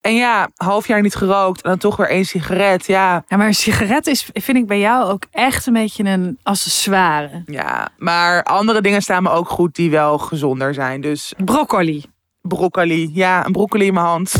En ja, half jaar niet gerookt en dan toch weer één sigaret. Ja, Ja, maar een sigaret is, vind ik bij jou ook echt een beetje een accessoire. ja. Maar andere dingen staan me ook goed die wel gezonder zijn. Dus Broccoli. broccoli. Ja, een broccoli in mijn hand.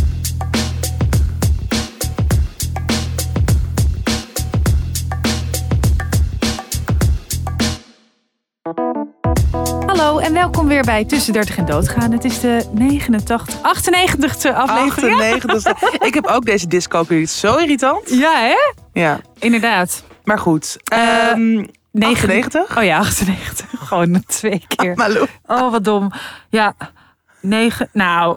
Hallo en welkom weer bij Tussen 30 en Doodgaan. Het is de 89, 98e aflevering. 98. Ik heb ook deze disco zo irritant. Ja, hè? Ja, Inderdaad. maar goed. Eh, Ehm 98? Oh ja, 98. Gewoon twee keer. Malou. Oh, wat dom. Ja, 9. Nou,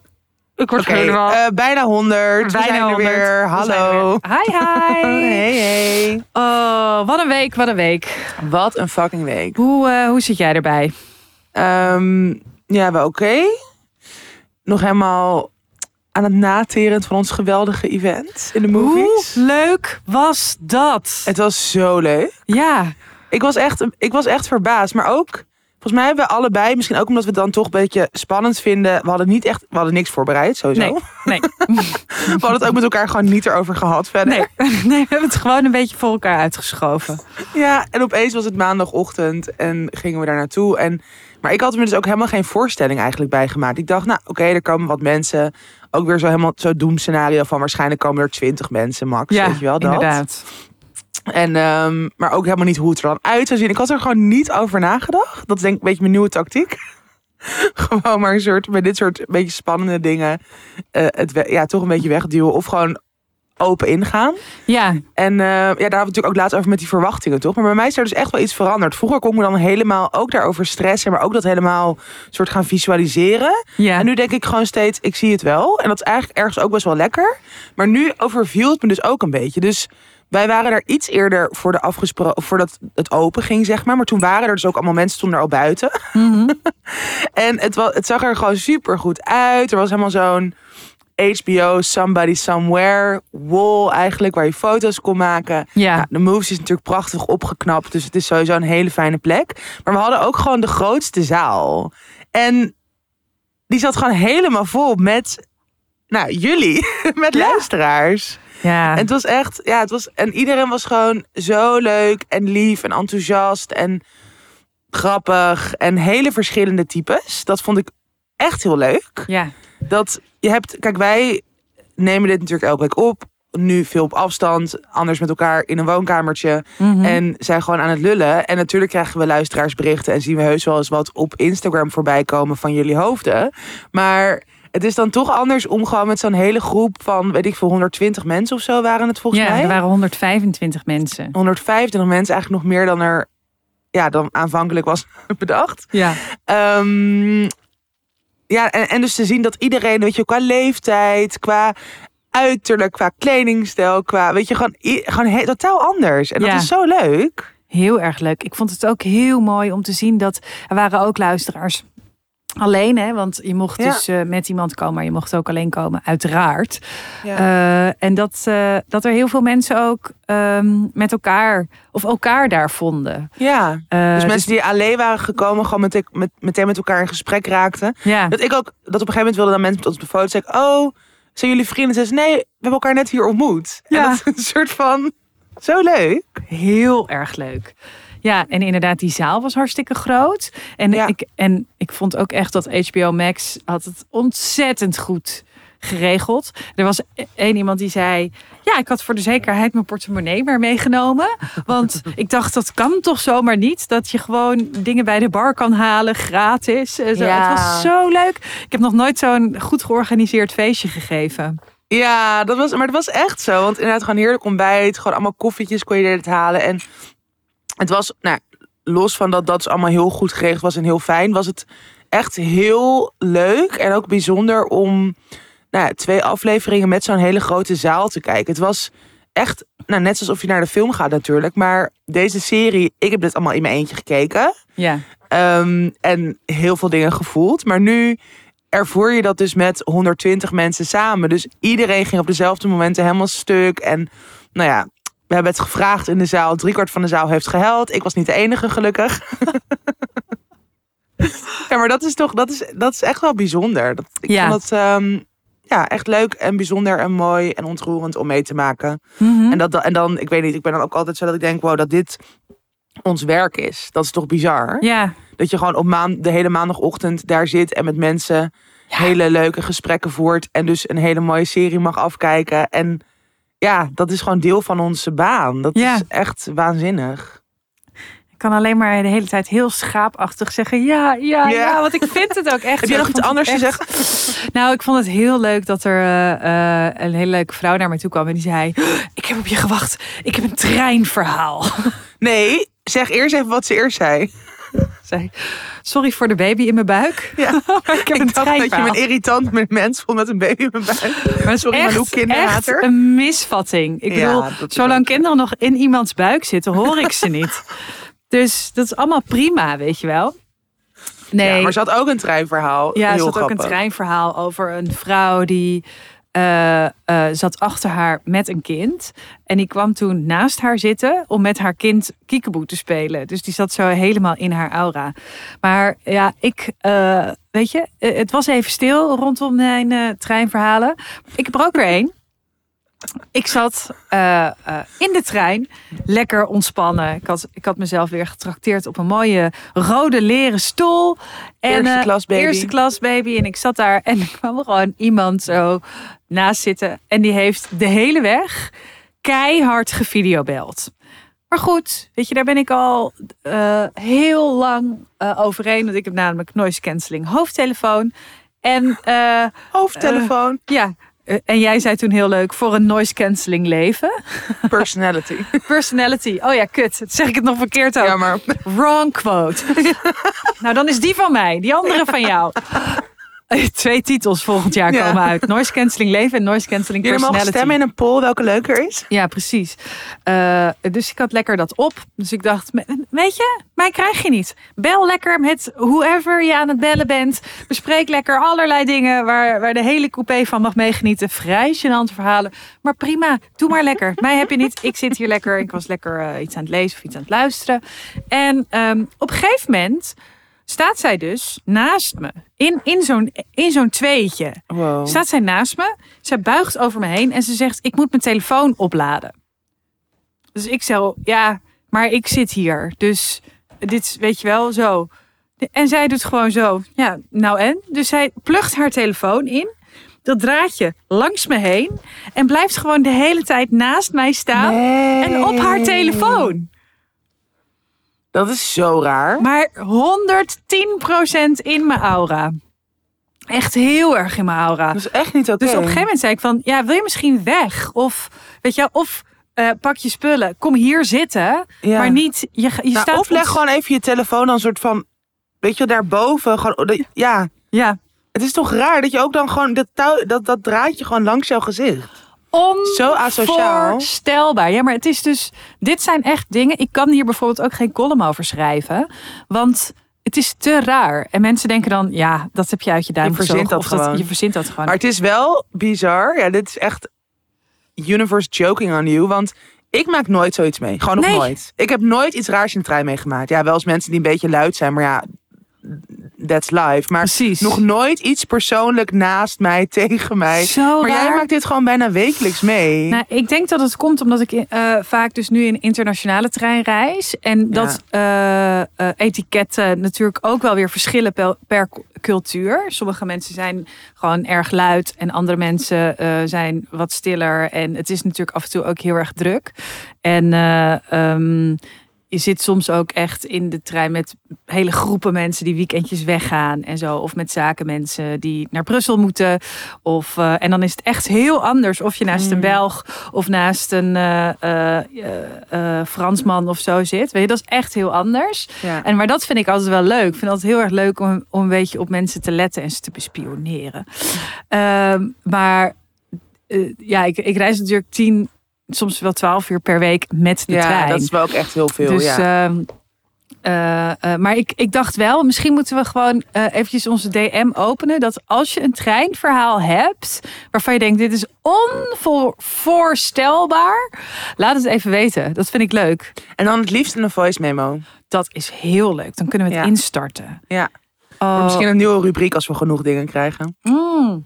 ik word Oké, helemaal... eh, bijna 100. We Bijna zijn er 100. weer. We zijn Hallo. er weer. Hi, hi. Hey, hey. Oh, wat een week, wat een week. Wat een fucking week. Hoe, eh, hoe zit jij erbij? Ehm, ja, wel oké. Nog helemaal aan het nateren van ons geweldige event in de movies. Hoe leuk was dat? Het was zo leuk. Ja, Ik was, echt, ik was echt verbaasd. Maar ook, volgens mij hebben we allebei, misschien ook omdat we het dan toch een beetje spannend vinden. We hadden niet echt, we hadden niks voorbereid, sowieso. nee, nee, We hadden het ook met elkaar gewoon niet erover gehad verder. nee. Nee, we hebben het gewoon een beetje voor elkaar uitgeschoven. Ja, en opeens was het maandagochtend en gingen we daar naartoe. En, maar ik had me dus ook helemaal geen voorstelling eigenlijk bij gemaakt. Ik dacht, nou oké, er komen wat mensen. Ook weer zo helemaal zo doemscenario van waarschijnlijk komen er twintig mensen max. Ja, weet je wel dat? inderdaad. En, ehm, maar ook helemaal niet hoe het er dan uit zou zien. Ik had er gewoon niet over nagedacht. Dat is denk ik een beetje mijn nieuwe tactiek. gewoon maar een soort, bij dit soort beetje spannende dingen, eh, het ja, toch een beetje wegduwen. Of gewoon open ingaan. Ja, En eh, ja, daar hadden we natuurlijk ook laatst over met die verwachtingen, toch? Maar bij mij is er dus echt wel iets veranderd. Vroeger kon ik me dan helemaal ook daarover stressen, maar ook dat helemaal soort gaan visualiseren. ja. En nu denk ik gewoon steeds, ik zie het wel. En dat is eigenlijk ergens ook best wel lekker. Maar nu overviel het me dus ook een beetje. Dus wij waren daar iets eerder voor de afgesproken, voordat het open ging, zeg maar. Maar toen waren er dus ook allemaal mensen stonden er al buiten. Mhm. En het, was, het zag er gewoon super goed uit. Er was helemaal zo'n HBO Somebody Somewhere wall eigenlijk, waar je foto's kon maken. Ja. Nou, de Moves is natuurlijk prachtig opgeknapt, dus het is sowieso een hele fijne plek. Maar we hadden ook gewoon de grootste zaal. En die zat gewoon helemaal vol met, nou, jullie, met Ja. luisteraars. ja. En het was echt, ja, het was, en iedereen was gewoon zo leuk en lief en enthousiast en grappig en hele verschillende types. Dat vond ik echt heel leuk. ja. Dat je hebt, kijk, wij nemen dit natuurlijk elke week op. Nu veel op afstand, anders met elkaar in een woonkamertje. Mhm. En zijn gewoon aan het lullen. En natuurlijk krijgen we luisteraarsberichten en zien we heus wel eens wat op Instagram voorbij komen van jullie hoofden. Maar het is dan toch anders om gewoon met zo'n hele groep van, weet ik veel, 120 mensen of zo waren het volgens ja, mij. er waren 125 mensen. 125 mensen, eigenlijk nog meer dan er ja, dan aanvankelijk was bedacht. Ja. Ehm, ja, en, en dus te zien dat iedereen, weet je, qua leeftijd, qua uiterlijk, qua kledingstijl, qua, weet je, gewoon, gewoon he- totaal anders. En dat Ja. is zo leuk. Heel erg leuk. Ik vond het ook heel mooi om te zien dat er waren ook luisteraars alleen, hè? Want je mocht Ja. dus eh, met iemand komen, maar je mocht ook alleen komen, uiteraard. Ja. Eh, en dat, eh, dat er heel veel mensen ook ehm, met elkaar of elkaar daar vonden. ja. Eh, Dus mensen die alleen waren gekomen, gewoon met, met, meteen met elkaar in gesprek raakten. ja, Dat ik ook, dat op een gegeven moment wilden dan mensen met ons op de foto zeggen, oh, zijn jullie vrienden? Ze nee, we hebben elkaar net hier ontmoet. Ja. En dat is een soort van, zo leuk. heel erg leuk. Ja, en inderdaad, die zaal was hartstikke groot. En, Ja. ik, en ik vond ook echt dat HBO Max had het ontzettend goed geregeld. Er was e- één iemand die zei... Ja, ik had voor de zekerheid mijn portemonnee maar meegenomen. Want ik dacht, dat kan toch zomaar niet? Dat je gewoon dingen bij de bar kan halen, gratis. en zo. Ja. Het was zo leuk. Ik heb nog nooit zo'n goed georganiseerd feestje gegeven. Ja, dat was, maar het was echt zo. Want inderdaad, gewoon heerlijk ontbijt. Gewoon allemaal koffietjes kon je dit halen. En het was, nou, los van dat dat is allemaal heel goed geregeld was en heel fijn, was het echt heel leuk en ook bijzonder om nou, twee afleveringen met zo'n hele grote zaal te kijken. Het was echt, nou, net alsof je naar de film gaat natuurlijk. Maar deze serie, ik heb dit allemaal in mijn eentje gekeken. Ja, Ehm, en heel veel dingen gevoeld. Maar nu ervoer je dat dus met 120 mensen samen. Dus iedereen ging op dezelfde momenten helemaal stuk. En nou ja, we hebben het gevraagd in de zaal. Driekwart van de zaal heeft gehuild. Ik was niet de enige, gelukkig. ja, maar dat is toch, dat is, dat is echt wel bijzonder. Dat, ik Ja. vond dat, ehm, ja, echt leuk en bijzonder en mooi en ontroerend om mee te maken. Mhm. En, dat, en dan, ik weet niet, ik ben dan ook altijd zo dat ik denk, wow, dat dit ons werk is. Dat is toch bizar? Ja, Dat je gewoon op maand, de hele maandagochtend daar zit en met mensen hele leuke gesprekken voert. En dus een hele mooie serie mag afkijken. En ja, dat is gewoon deel van onze baan. Dat Ja. is echt waanzinnig. ik kan alleen maar de hele tijd heel schaapachtig zeggen ja, ja, Ja. ja. Want ik vind het ook echt. Heb je nog iets anders te zeggen? Nou, ik vond het heel leuk dat er eh, eh, een hele leuke vrouw naar me toe kwam en die zei: Ik heb op je gewacht. Ik heb een treinverhaal. Nee, zeg eerst even wat ze eerst zei. Zei: Sorry voor de baby in mijn buik. Ja. Maar ik heb een dat je me een irritant met mens vond met een baby in mijn buik. Maar Sorry, echt, Malou, kinderhater. echt een misvatting. Ik Ja, bedoel, zolang kinderen nog in iemands buik zitten, hoor ik ze niet. Dus dat is allemaal prima, weet je wel. Nee, Ja, maar ze had ook een treinverhaal. Ja, ze had ook een treinverhaal over een vrouw die eh, eh, zat achter haar met een kind. En die kwam toen naast haar zitten om met haar kind kiekeboe te spelen. Dus die zat zo helemaal in haar aura. Maar ja, ik, eh, weet je, het was even stil rondom mijn treinverhalen. Ik heb er ook weer één. Ik zat eh, eh, in de trein, lekker ontspannen. Ik had, ik had mezelf weer getrakteerd op een mooie rode leren stoel. En, Eerste eh, klas baby. Eerste klas baby. En ik zat daar en er kwam er gewoon iemand zo naast zitten. En die heeft de hele weg keihard gevideobeld. Maar goed, weet je, daar ben ik al heel lang eh, overheen. Want ik heb namelijk noise cancelling hoofdtelefoon. En Hoofdtelefoon, ja, en jij zei toen heel leuk, voor een noise cancelling leven. personality. Personality. Oh ja, kut. Dat zeg ik het nog verkeerd ook. Wrong quote. nou, dan is die van mij. Die andere van jou. Twee titels volgend jaar Ja. komen uit. Noise cancelling leven en noise cancelling jullie mogen personality. stemmen in een poll welke leuker is. Ja, precies. Eh, dus ik had lekker dat op. Dus ik dacht, weet je, mij krijg je niet. Bel lekker met whoever je aan het bellen bent. Bespreek lekker allerlei dingen waar, waar de hele coupé van mag meegenieten. Vrij gênante verhalen. Maar prima, doe maar lekker. Mij heb je niet. Ik zit hier lekker. Ik was lekker eh, iets aan het lezen of iets aan het luisteren. En ehm, op een gegeven moment staat zij dus naast me. In, in zo'n in zo'n tweetje. Wow. Staat zij naast me. Zij buigt over me heen en ze zegt: Ik moet mijn telefoon opladen. Dus ik zeg: Ja, maar ik zit hier. Dus dit weet je wel, zo. En zij doet gewoon zo. Ja, nou en? Dus zij plugt haar telefoon in. Dat draadje langs me heen. En blijft gewoon de hele tijd naast mij staan. En op haar telefoon. Dat is zo raar. Maar 110% in mijn aura. Echt heel erg in mijn aura. Dat is echt niet oké. Dus op een gegeven moment zei ik van, ja, wil je misschien weg? Of, weet je, of eh, pak je spullen, kom hier zitten. Ja. Maar niet, je, je Nou, staat... of leg gewoon even je telefoon dan een soort van, weet je, daarboven. Gewoon, dat- ja, Ja, het is toch raar dat je ook dan gewoon dat, touw, dat, dat draadje gewoon langs jouw gezicht. Zo asociaal. onvoorstelbaar. Ja, maar het is dus, dit zijn echt dingen. Ik kan hier bijvoorbeeld ook geen column over schrijven. Want het is te raar. En mensen denken dan, ja, dat heb je uit je duim Je verzint dat je verzint dat gewoon. Maar het is wel bizar. Ja, dit is echt universe joking on you. Want ik maak nooit zoiets mee. Gewoon nog Nee. nooit. Ik heb nooit iets raars in de trein meegemaakt. Ja, wel eens mensen die een beetje luid zijn. Maar ja, that's life. Maar Precies. nog nooit iets persoonlijk naast mij, tegen mij. Zo maar jij maakt dit gewoon bijna wekelijks mee. Nou, ik denk dat het komt omdat ik eh, vaak dus nu in internationale trein reis. En dat eh, eh, etiketten natuurlijk ook wel weer verschillen per, per cu- cultuur. Sommige mensen zijn gewoon erg luid en andere mensen zijn wat stiller. En het is natuurlijk af en toe ook heel erg druk. En ehm, je zit soms ook echt in de trein met hele groepen mensen die weekendjes weggaan en zo. Of met zakenmensen die naar Brussel moeten. Of, eh, en dan is het echt heel anders of je naast een Belg of naast een eh, eh, Fransman of zo zit. Weet je, dat is echt heel anders. Ja. En maar dat vind ik altijd wel leuk. Ik vind het altijd heel erg leuk om, om een beetje op mensen te letten en ze te bespioneren. Ehm, maar ja, ik, ik reis natuurlijk tien, soms wel twaalf uur per week met de ja, trein. dat is wel ook echt heel veel. Dus, ja. ehm, eh, eh, maar ik, ik dacht wel, misschien moeten we gewoon eh, eventjes onze DM openen. Dat als je een treinverhaal hebt waarvan je denkt, dit is onvoorstelbaar. Laat het even weten. Dat vind ik leuk. En dan het liefst een voice memo. Dat is heel leuk. Dan kunnen we het Ja. instarten. Ja. Oh, Misschien een nieuwe rubriek als we genoeg dingen krijgen. mm.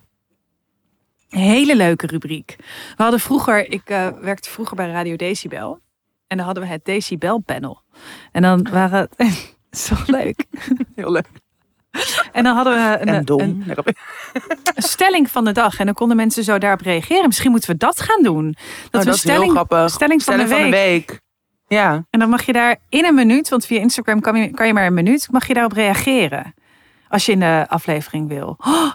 Hele leuke rubriek. We hadden vroeger, ik eh, werkte vroeger bij Radio Decibel. En dan hadden we het Decibel panel. En dan waren het. Zo leuk. Heel leuk. En dan hadden we een, En dom. een, een stelling van de dag. En dan konden mensen zo daarop reageren. Misschien moeten we dat gaan doen. Dat Oh, we dat is heel stelling, grappig. stelling van, Stelling de, week. week. Ja. En dan mag je daar in een minuut, want via Instagram kan je, kan je maar een minuut, mag je daarop reageren. Als je in de aflevering wil. Oh,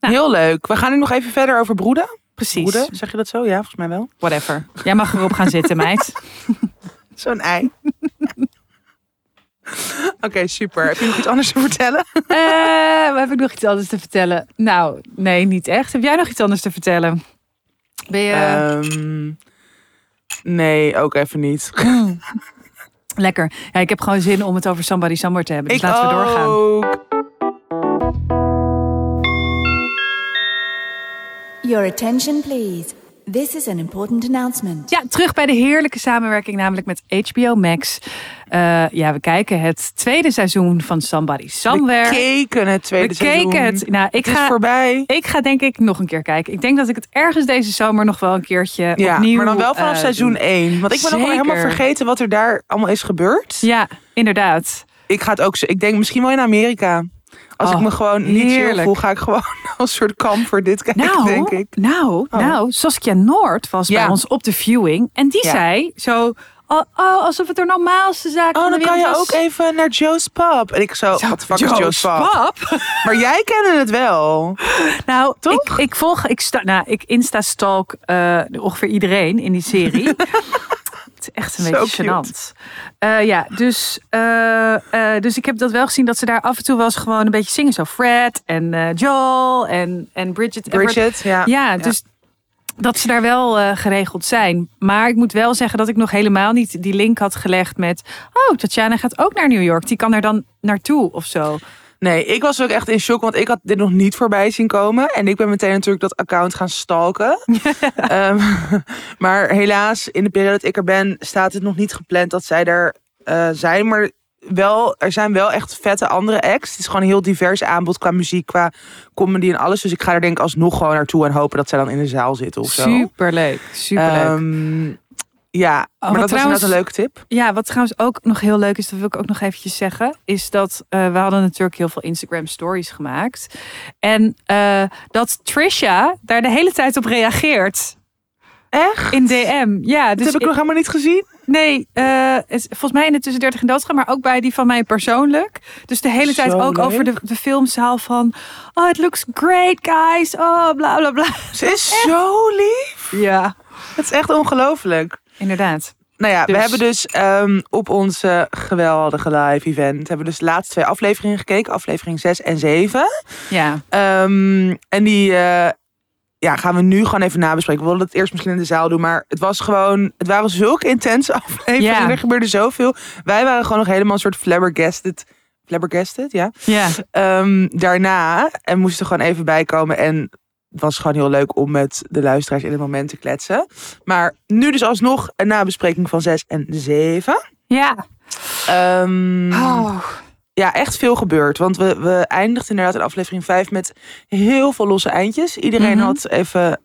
Nou. Heel leuk. We gaan nu nog even verder over broeden. precies. Broeden, zeg je dat zo? Ja, volgens mij wel. Whatever. Jij mag erop gaan zitten, meid. Zo'n ei. Oké, super. Heb je nog iets anders te vertellen? Eh, heb ik nog iets anders te vertellen? Nou, nee, niet echt. Heb jij nog iets anders te vertellen? Ben je Ehm, nee, ook even niet. lekker? Ja, ik heb gewoon zin om het over Somebody Somewhere te hebben. Dus ik laten we doorgaan. ook. Your attention, please. This is an important announcement. Ja, terug bij de heerlijke samenwerking, namelijk met HBO Max. Eh, ja, we kijken het tweede seizoen van Somebody We Somewhere. keken het tweede We seizoen. keken het. Nou, ik Het is ga, voorbij. ik ga denk ik nog een keer kijken. Ik denk dat ik het ergens deze zomer nog wel een keertje Ja, opnieuw... maar dan wel vanaf eh, seizoen doe. 1. Want ik ben nog wel helemaal vergeten wat er daar allemaal is gebeurd. Ja, inderdaad. Ik ga het ook. Ik denk misschien wel in Amerika. Als Oh, ik me gewoon niet chill heerlijk. voel, ga ik gewoon als soort kamper dit kijken, Nou, denk ik. nou, Oh. nou, Saskia Noord was Ja. bij ons op de viewing. En die Ja. zei zo, oh, oh, alsof het de normaalste zaak Oh, dan kan je ook even naar Joe's Pub. En ik zo, wat fuck is Joe's Joe's Pub? Pub? Maar jij kende het wel. Nou, Toch? Ik, ik volg, ik, sta, nou, ik insta-stalk eh, ongeveer iedereen in die serie. het is echt een beetje gênant. Eh, ja, dus, eh, eh, dus ik heb dat wel gezien dat ze daar af en toe was gewoon een beetje zingen. Zo Fred en Joel en, en Bridget. Bridget, ja. Ja, dus dat ze daar wel geregeld zijn. Maar ik moet wel zeggen dat ik nog helemaal niet die link had gelegd met... Oh, Tatjana gaat ook naar New York. Die kan er dan naartoe of zo. Nee, ik was ook echt in shock, want ik had dit nog niet voorbij zien komen. En ik ben meteen natuurlijk dat account gaan stalken. Ehm, maar helaas, in de periode dat ik er ben, staat het nog niet gepland dat zij er eh, zijn. Maar wel, er zijn wel echt vette andere acts. Het is gewoon een heel divers aanbod qua muziek, qua comedy en alles. Dus ik ga er denk ik alsnog gewoon naartoe en hopen dat zij dan in de zaal zitten of zo. Superleuk, superleuk. Ehm, ja, maar wat dat was trouwens- inderdaad een leuke tip. Ja, wat trouwens ook nog heel leuk is, dat wil ik ook nog eventjes zeggen, is dat eh, we hadden natuurlijk heel veel Instagram stories gemaakt. En eh, dat Trisha daar de hele tijd op reageert Echt? in DM. Ja, Dat dus heb ik nog helemaal niet gezien. nee, eh, het, volgens mij in de tussen 30 en doodgaan, maar ook bij die van mij persoonlijk. Dus de hele tijd Zo ook leuk. over de, de filmzaal van, oh, it looks great, guys. Oh, bla bla bla. Ze is zo lief. Ja, Het is echt ongelooflijk. Inderdaad. Nou ja, Dus- we hebben dus ehm, op onze geweldige live event... hebben we dus de laatste twee afleveringen gekeken. Aflevering 6 en 7. Ja, Ehm, en die eh, ja, gaan we nu gewoon even nabespreken. We wilden het eerst misschien in de zaal doen. Maar het was gewoon... Het waren zulke intense afleveringen. Ja. Er gebeurde zoveel. Wij waren gewoon nog helemaal een soort flabbergasted. Flabbergasted, ja. ja. Ehm, daarna. En moesten gewoon even bijkomen. En was gewoon heel leuk om met de luisteraars in het moment te kletsen. Maar nu dus alsnog een nabespreking van 6 en 7. Ja. Oh. Ja, echt veel gebeurd. Want we, we eindigden inderdaad in aflevering 5 met heel veel losse eindjes. Iedereen Mhm. had even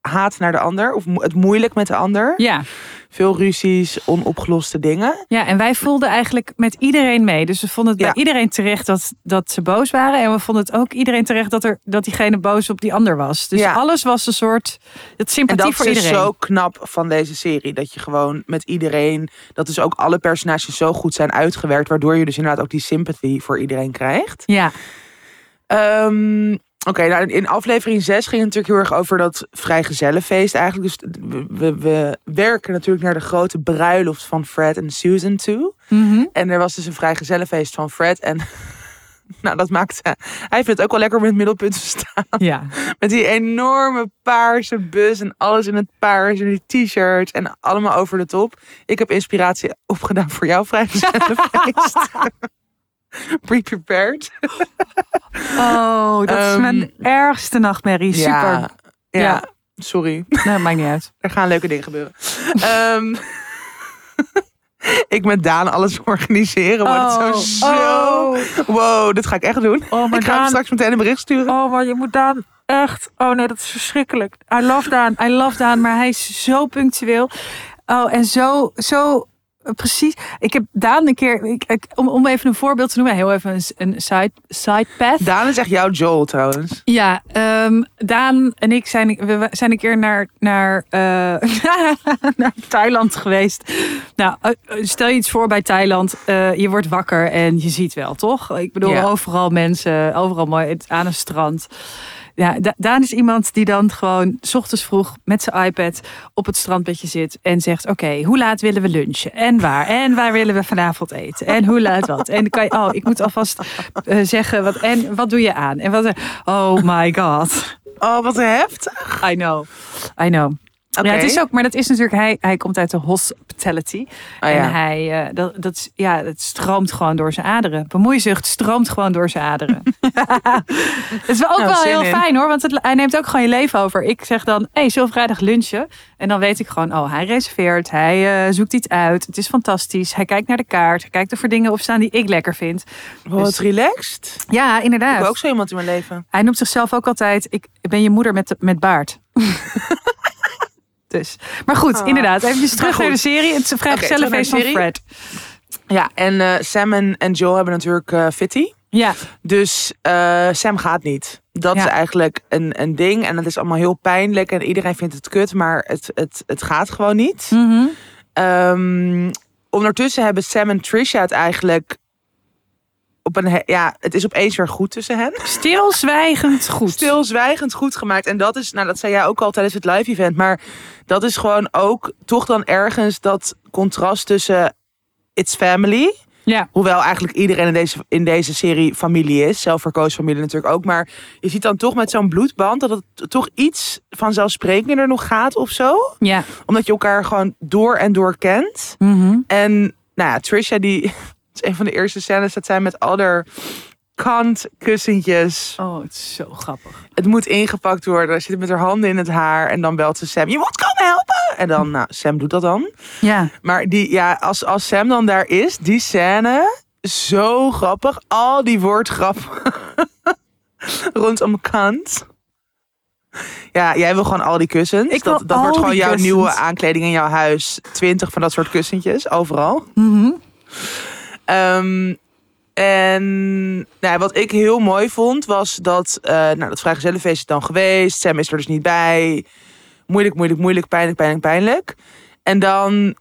haat naar de ander. Of het moeilijk met de ander. Ja. Veel ruzies, onopgeloste dingen. Ja, en wij voelden eigenlijk met iedereen mee. Dus we vonden het Ja. bij iedereen terecht dat, dat ze boos waren. En we vonden het ook iedereen terecht dat, er, dat diegene boos op die ander was. Dus Ja. alles was een soort het En sympathie dat voor is iedereen. zo knap van deze serie. Dat je gewoon met iedereen... Dat dus ook alle personages zo goed zijn uitgewerkt. Waardoor je dus inderdaad ook die sympathie voor iedereen krijgt. Ja, Ehm, Oké, nou, in aflevering 6 ging het natuurlijk heel erg over dat vrijgezellenfeest eigenlijk. Dus we, we, we werken natuurlijk naar de grote bruiloft van Fred en Susan toe. Mhm. En er was dus een vrijgezellenfeest van Fred. En nou, dat maakte... Hij vindt het ook wel lekker om in het middelpunt te staan. ja. Met die enorme paarse bus en alles in het paars. En die t-shirts en allemaal over de top. Ik heb inspiratie opgedaan voor jouw vrijgezellenfeest. Pre-prepared. Oh, dat is Ehm, mijn ergste nachtmerrie. Super. Ja, ja, Ja. sorry. Nee, maakt niet uit. Er gaan leuke dingen gebeuren. Ehm, ik met Daan alles organiseren. Wordt het zo, zo... oh, Wow, dit ga ik echt doen. oh, maar ik ga hem Daan, straks meteen een bericht sturen. oh, maar je moet Daan echt. Oh nee, dat is verschrikkelijk. I love Daan. I love Daan. Maar hij is zo punctueel. Oh, en zo, zo precies. Ik heb Daan een keer, ik, ik- om, om even een voorbeeld te noemen, heel even een, een side, side path. Daan is echt jouw Joel trouwens. Ja, ehm, Daan en ik zijn, we zijn een keer naar, naar, eh, naar Thailand geweest. Nou, eh, stel je iets voor bij Thailand. eh, je wordt wakker en je ziet wel, toch? Ik bedoel, Ja. overal mensen, overal mooi het- aan een strand. Ja, Da- Daan is iemand die dan gewoon 's ochtends vroeg met zijn iPad op het strandbedje zit en zegt: Oké, hoe laat willen we lunchen? En waar? En waar willen we vanavond eten? En hoe laat wat? En kan je, oh, ik moet alvast eh, zeggen wat. En wat doe je aan? En wat? Oh my god. Oh, wat heftig. I know. I know. Ja, het is ook, maar dat is natuurlijk, hij, hij komt uit de hospitality. Oh, En hij, eh, dat, dat, ja, het stroomt gewoon door zijn aderen. Bemoeizucht stroomt gewoon door zijn aderen. Het is wel ook Nou, wel heel in. fijn hoor, want het, hij neemt ook gewoon je leven over. Ik zeg dan, hé, hey, zullen vrijdag lunchen? En dan weet ik gewoon, oh, hij reserveert, hij eh, zoekt iets uit. Het is fantastisch. Hij kijkt naar de kaart, hij kijkt er dingen op staan die ik lekker vind. Wat Dus- relaxed. Ja, Ik inderdaad. heb ook zo iemand in mijn leven. Hij noemt zichzelf ook altijd, ik ben je moeder met, met baard. dus. Maar goed, Ah. inderdaad. Even terug goed. naar de serie. Het vrijgezellenfeest naar van Fred. Ja, en eh, Sam en, en Joel hebben natuurlijk eh Fitty. Ja, Dus eh, Sam gaat niet. Dat Ja. is eigenlijk een, een ding. En dat is allemaal heel pijnlijk. En iedereen vindt het kut. Maar het, het, het gaat gewoon niet. Mhm. Ehm, ondertussen hebben Sam en Trisha het eigenlijk... Op een, ja, het is opeens weer goed tussen hen. stilzwijgend goed. Stilzwijgend goed gemaakt. En dat is, nou dat zei jij ook al tijdens het live event. Maar dat is gewoon ook toch dan ergens dat contrast tussen It's Family... Ja, Hoewel eigenlijk iedereen in deze, in deze serie familie is. Zelfverkozen familie natuurlijk ook. Maar je ziet dan toch met zo'n bloedband dat het toch iets vanzelfsprekender nog gaat of zo. ja. Omdat je elkaar gewoon door en door kent. Mhm. En nou ja, Trisha die is een van de eerste scènes dat zij met al haar kantkussentjes. Oh, het is zo grappig. Het moet ingepakt worden. Ze zit met haar handen in het haar. En dan belt ze Sam. Je moet komen helpen. En dan, nou, Sam doet dat dan. Ja, Maar die, ja, als, als Sam dan daar is, die scène, zo grappig. Al die woordgrappen rondom kant. Ja, jij wil gewoon al die kussens. Ik wil dat dat wordt gewoon jouw kussens. nieuwe aankleding in jouw huis. Twintig van dat soort kussentjes, overal. Mhm. Ehm, en nou, wat ik heel mooi vond, was dat... eh nou, dat vrijgezellenfeest is dan geweest. Sam is er dus niet bij. Moeilijk, moeilijk, moeilijk, pijnlijk, pijnlijk, pijnlijk. En dan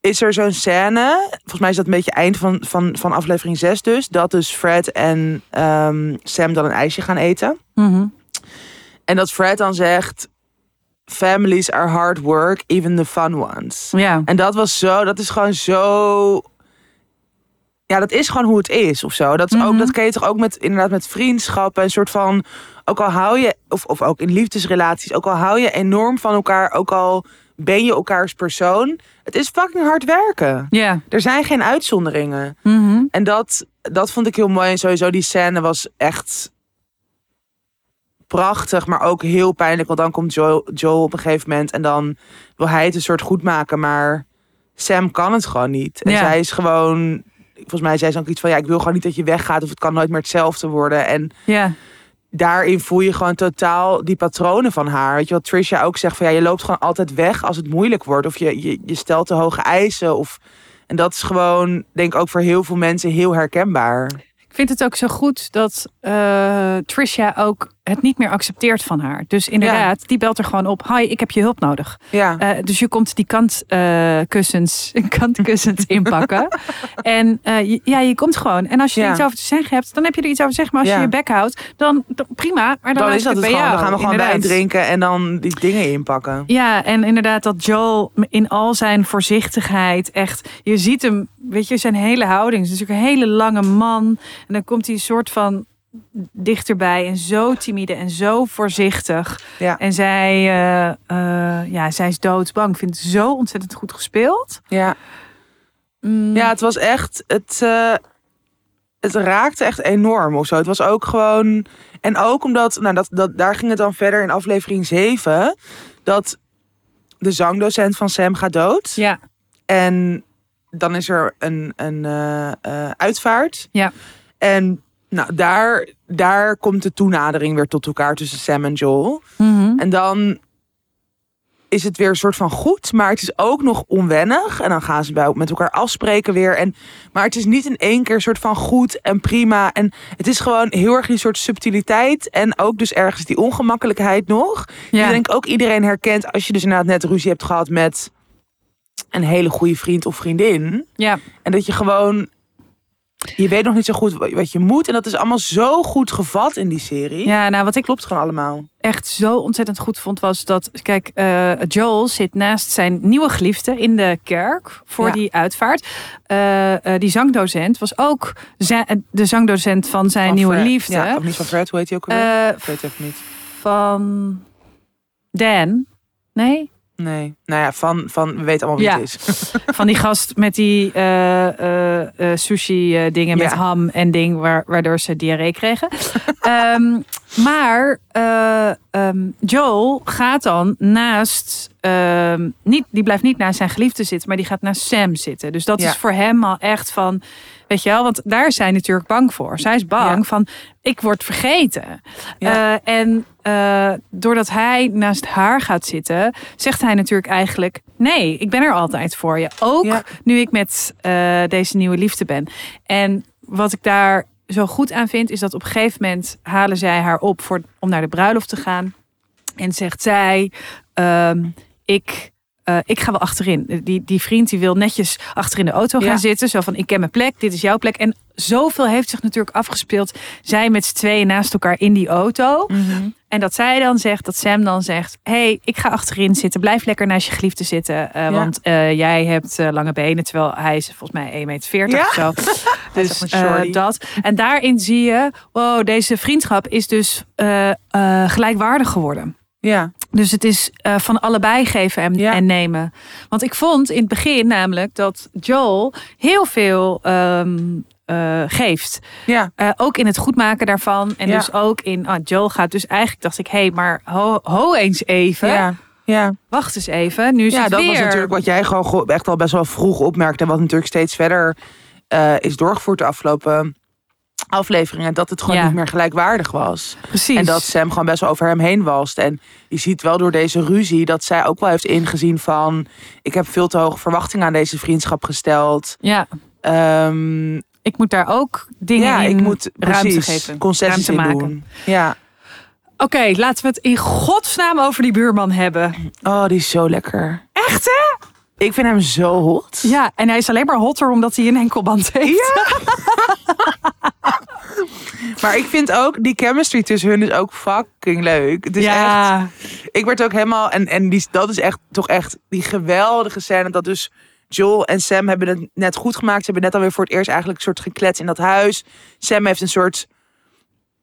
is er zo'n scène... Volgens mij is dat een beetje eind van, van, van aflevering 6 dus. Dat dus Fred en ehm, Sam dan een ijsje gaan eten. Mhm. En dat Fred dan zegt... Families are hard work, even the fun ones. ja. En dat was zo, dat is gewoon zo. Ja, dat is gewoon hoe het is of zo. Dat, is ook, Mhm. dat ken je toch ook met, inderdaad met vriendschappen. Een soort van, ook al hou je, of, of ook in liefdesrelaties, ook al hou je enorm van elkaar, ook al ben je elkaars persoon. Het is fucking hard werken. Ja. Er zijn geen uitzonderingen. Mhm. En dat, dat vond ik heel mooi. En sowieso die scène was echt prachtig, maar ook heel pijnlijk. Want dan komt Joel, Joel op een gegeven moment en dan wil hij het een soort goed maken. Maar Sam kan het gewoon niet. En zij is gewoon... Volgens mij zei ze ook iets van... Ja, ik wil gewoon niet dat je weggaat of het kan nooit meer hetzelfde worden. En Ja. daarin voel je gewoon totaal die patronen van haar. Weet je wat Trisha ook zegt van... Ja, je loopt gewoon altijd weg als het moeilijk wordt. Of je, je, je stelt te hoge eisen. Of, en dat is gewoon, denk ik ook voor heel veel mensen heel herkenbaar. Ik vind het ook zo goed dat eh, Trisha ook het niet meer accepteert van haar. Dus inderdaad, die belt er gewoon op. Hi, ik heb je hulp nodig. Ja, Eh, dus je komt die kantkussens kantkussens inpakken. en eh, je- ja, je komt gewoon. En als je er iets over te zeggen hebt, dan heb je er iets over te zeggen. Maar als je je bek houdt, dan, dan prima. Maar dan, dan is dat het bij gewoon. jou. Dan gaan we gewoon inderdaad. wijn drinken en dan die dingen inpakken. Ja, en inderdaad dat Joel in al zijn voorzichtigheid echt... Je ziet hem, weet je, zijn hele houding. Het is natuurlijk een hele lange man. En dan komt hij een soort van dichterbij en zo timide en zo voorzichtig. Ja. En zij, eh, eh, ja, zij is doodsbang. Ik vind het zo ontzettend goed gespeeld. Ja. Mm, Ja, het was echt. Het, eh, het raakte echt enorm of zo. Het was ook gewoon. En ook omdat. Nou, dat, dat, daar ging het dan verder in aflevering 7. Dat de zangdocent van Sam gaat dood. ja, En dan is er een, een uitvaart. Ja. En Nou, daar, daar komt de toenadering weer tot elkaar tussen Sam en Joel. Mhm. En dan is het weer een soort van goed, maar het is ook nog onwennig. En dan gaan ze bij met elkaar afspreken weer. En, maar het is niet in één keer een soort van goed en prima. En het is gewoon heel erg die soort subtiliteit. En ook dus ergens die ongemakkelijkheid nog. Ja. Ik denk ook iedereen herkent als je dus inderdaad net ruzie hebt gehad met een hele goede vriend of vriendin. ja. En dat je gewoon. Je weet nog niet zo goed wat je moet. En dat is allemaal zo goed gevat in die serie. ja, nou wat ik Klopt gewoon allemaal. echt zo ontzettend goed vond was dat, kijk, eh, Joel zit naast zijn nieuwe geliefde in de kerk voor Ja. die uitvaart. Eh, eh, die zangdocent was ook de zangdocent van zijn Van nieuwe Fred. liefde. Ja, of niet van Fred, hoe heet hij ook alweer? Ik weet het even niet. van Dan. Nee? Nee. Nou ja, van, van we weten allemaal wie Ja. het is. Van die gast met die eh, eh, eh, sushi dingen met ham en ding waar, waardoor ze diarree kregen. Ehm, maar ehm, Joel gaat dan naast, ehm, niet, die blijft niet naast zijn geliefde zitten, maar die gaat naast Sam zitten. Dus dat Ja. is voor hem al echt van, weet je wel, want daar is zij natuurlijk bang voor. Zij is bang van, ik word vergeten. En doordat hij naast haar gaat zitten, zegt hij natuurlijk eigenlijk: Nee, ik ben er altijd voor je. Ook Ja. nu ik met eh, deze nieuwe liefde ben. En wat ik daar zo goed aan vind, is dat op een gegeven moment halen zij haar op voor, om naar de bruiloft te gaan. En zegt zij: ehm, Ik. Eh, ik ga wel achterin. Die, die vriend die wil netjes achter in de auto gaan Ja. zitten. Zo van, ik ken mijn plek, dit is jouw plek. En zoveel heeft zich natuurlijk afgespeeld. Zij met z'n tweeën naast elkaar in die auto. En dat zij dan zegt, dat Sam dan zegt... hey, ik ga achterin zitten. Blijf lekker naast je geliefde zitten. eh, Ja. Want eh, jij hebt eh, lange benen. Terwijl hij is volgens mij 1,40 meter Ja. of zo. Dus eh, dat. En daarin zie je... Wow, deze vriendschap is dus eh, eh, gelijkwaardig geworden. Ja. Dus het is eh, van allebei geven en, Ja. en nemen. Want ik vond in het begin namelijk dat Joel heel veel ehm, eh, geeft. Ja. Eh, ook in het goedmaken daarvan. En Ja. dus ook in, ah, Joel gaat dus eigenlijk, dacht ik, hé, hey, maar ho, ho eens even. Ja. Ja. Wacht eens even. Nu is ja, het dat weer. was natuurlijk wat jij gewoon echt al best wel vroeg opmerkte. En wat natuurlijk steeds verder is doorgevoerd de afgelopen afleveringen. Dat het gewoon Ja. niet meer gelijkwaardig was. Precies. En dat Sam gewoon best wel over hem heen was. En je ziet wel door deze ruzie dat zij ook wel heeft ingezien van... ik heb veel te hoge verwachtingen aan deze vriendschap gesteld. Ja, Ehm, ik moet daar ook dingen ja, in ik moet ruimte precies geven. concessies ruimte maken. doen. Ja. Oké, laten we het in godsnaam over die buurman hebben. Oh, die is zo lekker. Echt hè? Ik vind hem zo hot. Ja, en hij is alleen maar hotter omdat hij een enkelband heeft. Maar ik vind ook die chemistry tussen hun is ook fucking leuk. Het is echt ik werd ook helemaal. En, en die, dat is echt toch echt die geweldige scène. Dat dus Joel en Sam hebben het net goed gemaakt. Ze hebben net alweer voor het eerst eigenlijk een soort geklets in dat huis. Sam heeft een soort.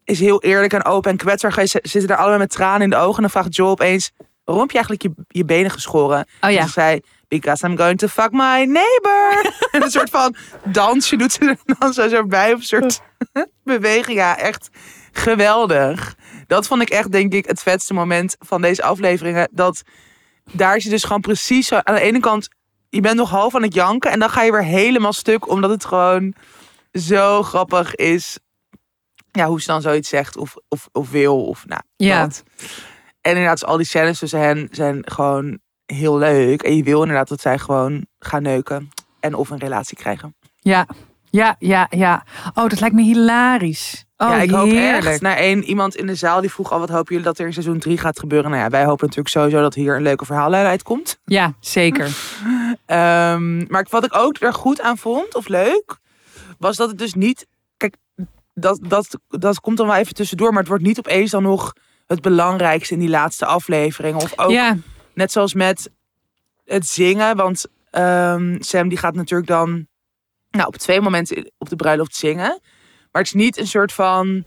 Is heel eerlijk en open en kwetsbaar. Ze zitten daar allemaal met tranen in de ogen. En dan vraagt Joel opeens: waarom heb je eigenlijk je, je benen geschoren? Oh ja. En ze zei: Because I'm going to fuck my neighbor. en een soort van dansje doet ze er dan zo, zo bij. Of een soort beweging. Ja, echt geweldig. Dat vond ik echt, denk ik, het vetste moment van deze afleveringen. Dat daar is je dus gewoon precies zo. Aan de ene kant, je bent nog half aan het janken. En dan ga je weer helemaal stuk. Omdat het gewoon zo grappig is. Ja, hoe ze dan zoiets zegt. Of, of, of wil. Of nou, Ja. dat. En inderdaad, al die scènes tussen hen zijn gewoon heel leuk. En je wil inderdaad dat zij gewoon gaan neuken. En of een relatie krijgen. Ja, ja, ja, ja. Oh, dat lijkt me hilarisch. Oh, ja, ik hoop heerlijk. echt. Naar één iemand in de zaal die vroeg al wat hopen jullie dat er in seizoen 3 gaat gebeuren. Nou ja, wij hopen natuurlijk sowieso dat hier een leuke verhaallijn uitkomt. Ja, zeker. Ehm, maar wat ik ook er goed aan vond, of leuk, was dat het dus niet. Kijk, dat, dat, dat komt dan wel even tussendoor, maar het wordt niet opeens dan nog het belangrijkste in die laatste afleveringen. Of ook Ja, net zoals met het zingen, want ehm, Sam die gaat natuurlijk dan nou, op twee momenten op de bruiloft zingen. Maar het is niet een soort van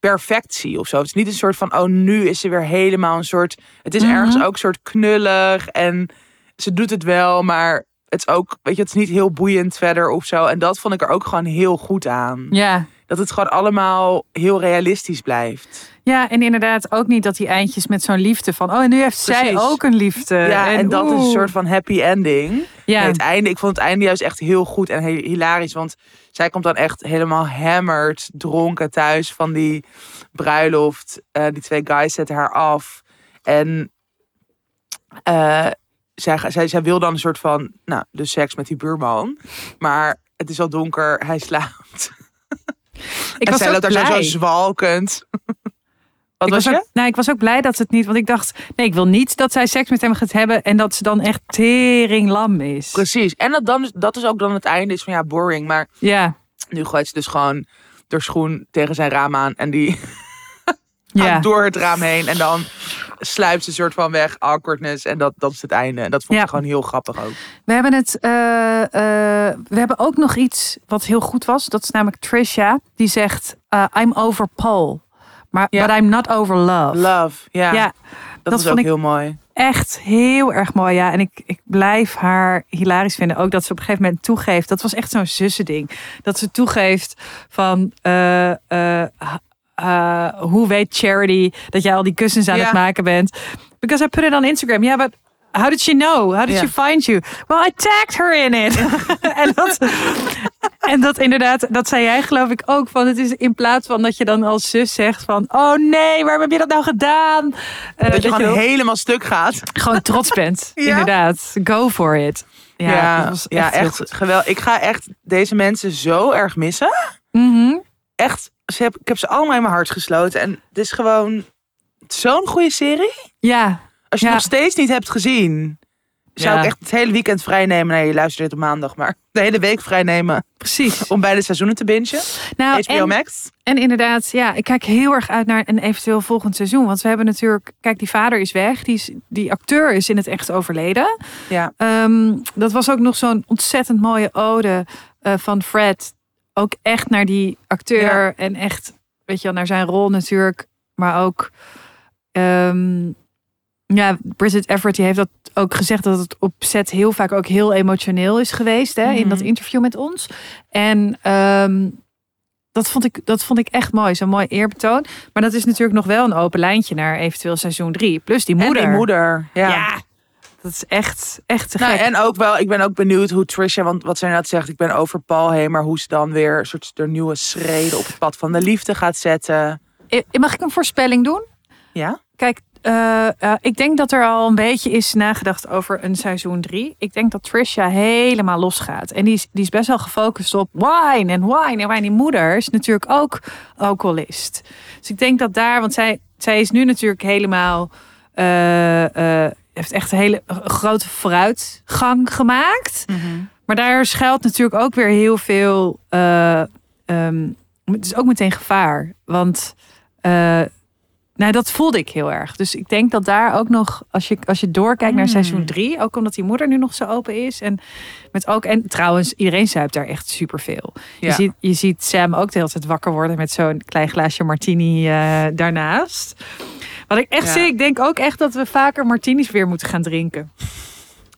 perfectie of zo. Het is niet een soort van, oh, nu is ze weer helemaal een soort... Het is Mhm. ergens ook een soort knullig en ze doet het wel, maar het is ook, weet je, het is niet heel boeiend verder of zo. En dat vond ik er ook gewoon heel goed aan. ja. Dat het gewoon allemaal heel realistisch blijft. Ja, en inderdaad ook niet dat die eindjes met zo'n liefde van... oh, en nu heeft zij ook een liefde. Ja, en, dat is een soort van happy ending. Ja, Nee, het einde, ik vond het einde juist echt heel goed en heel hilarisch. Want zij komt dan echt helemaal hammered, dronken thuis van die bruiloft. Eh, die twee guys zetten haar af. En eh, zij, zij, zij wil dan een soort van, nou, de seks met die buurman. Maar het is al donker, hij slaapt. ik en was zij loopt daar zo zwalkend. Wat Ik was, was, je? ook, nou, ik was ook blij dat ze het niet... Want ik dacht, nee, ik wil niet dat zij seks met hem gaat hebben... en dat ze dan echt tering lam is. Precies. En dat, dan, is- dat is ook dan het einde. Is van ja, boring. Maar Ja, nu gooit ze dus gewoon door schoen tegen zijn raam aan. En die ja. gaat door het raam heen. En dan sluipt ze een soort van weg. Awkwardness. En dat, dat is het einde. En dat vond Ja. ik gewoon heel grappig ook. We hebben het. eh, eh, we hebben ook nog iets wat heel goed was. Dat is namelijk Trisha. Die zegt: uh, I'm over Paul. Maar Ja. but I'm not over love. Love. Ja, Ja, dat, dat is vond ook ik- heel mooi. echt heel erg mooi. Ja, en ik, ik blijf haar hilarisch vinden. Ook dat ze op een gegeven moment toegeeft. Dat was echt zo'n zussending. Dat ze toegeeft van. eh, eh, eh, hoe weet Charity dat jij al die kussens aan Ja. het maken bent? Because I put it on Instagram. Ja, but how did she know? How did she find you? Well, I tagged her in it. en, dat, en dat inderdaad, dat zei jij geloof ik ook. Van het is in plaats van dat je dan als zus zegt van, oh nee, waarom heb je dat nou gedaan? Eh, Dat je gewoon helemaal stuk gaat. gewoon trots bent. Ja. Inderdaad, go for it. Ja, Ja, was ja, echt, echt geweldig. Ik ga echt deze mensen zo erg missen. Mhm. Echt, ze heb, ik heb ze allemaal in mijn hart gesloten. En het is gewoon zo'n goede serie. Ja, Als je Ja. nog steeds niet hebt gezien, zou Ja. ik echt het hele weekend vrijnemen. Nee, je luistert dit op maandag, maar de hele week vrijnemen precies. om beide seizoenen te bingen. Nou, HBO en, Max. en inderdaad, ja, ik kijk heel erg uit naar een eventueel volgend seizoen. Want we hebben natuurlijk, kijk, die vader is weg. Die, is, die acteur is in het echt overleden. Ja, Ehm, dat was ook nog zo'n ontzettend mooie ode eh, van Fred. Ook echt naar die acteur Ja. en echt, weet je wel, naar zijn rol natuurlijk. Maar ook, ehm, ja, Bridget Everett die heeft dat ook gezegd dat het op set heel vaak ook heel emotioneel is geweest hè, in Mhm. dat interview met ons. En ehm, dat, vond ik, dat vond ik echt mooi, zo'n mooi eerbetoon. Maar dat is natuurlijk nog wel een open lijntje naar eventueel seizoen 3. Plus die moeder. En die moeder. Ja. Ja, dat is echt, echt te Nou, gek. en ook wel, ik ben ook benieuwd hoe Trisha, want wat zij net zegt, ik ben over Paul heen, maar hoe ze dan weer een soort de nieuwe schreden op het pad van de liefde gaat zetten. Mag ik een voorspelling doen? Ja? Kijk, eh, eh, ik denk dat er al een beetje is nagedacht over een seizoen 3. Ik denk dat Trisha helemaal losgaat. En die is, die is best wel gefocust op wine en wine. En wine. Die moeder is natuurlijk ook alcoholist. Dus ik denk dat daar, want zij, zij is nu natuurlijk helemaal... eh, heeft echt een hele grote vooruitgang gemaakt. Maar daar schuilt natuurlijk ook weer heel veel. eh, ehm, het is ook meteen gevaar. Want nou, dat voelde ik heel erg. Dus ik denk dat daar ook nog, als je, als je doorkijkt naar Mm. seizoen drie, ook omdat die moeder nu nog zo open is. En met ook, en trouwens, iedereen zuipt daar echt superveel. Je, Ja. ziet, je ziet Sam ook de hele tijd wakker worden met zo'n klein glaasje martini eh, daarnaast. Wat ik echt Ja. zie, ik denk ook echt dat we vaker martinis weer moeten gaan drinken.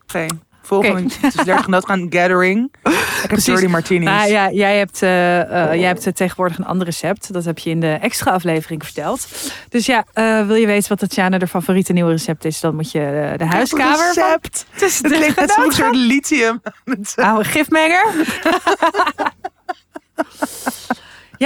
Oké. Volgende, dus 30 nood gaan gathering. Ik heb dirty martinis. Nou ja, jij hebt, eh, eh, jij hebt eh, tegenwoordig een ander recept. Dat heb je in de extra aflevering verteld. Dus ja, wil je weten wat Tatjana de favoriete nieuwe recept is, dan moet je de huiskamer Recept. Het de klinkt net zo'n soort lithium. oude gifmenger.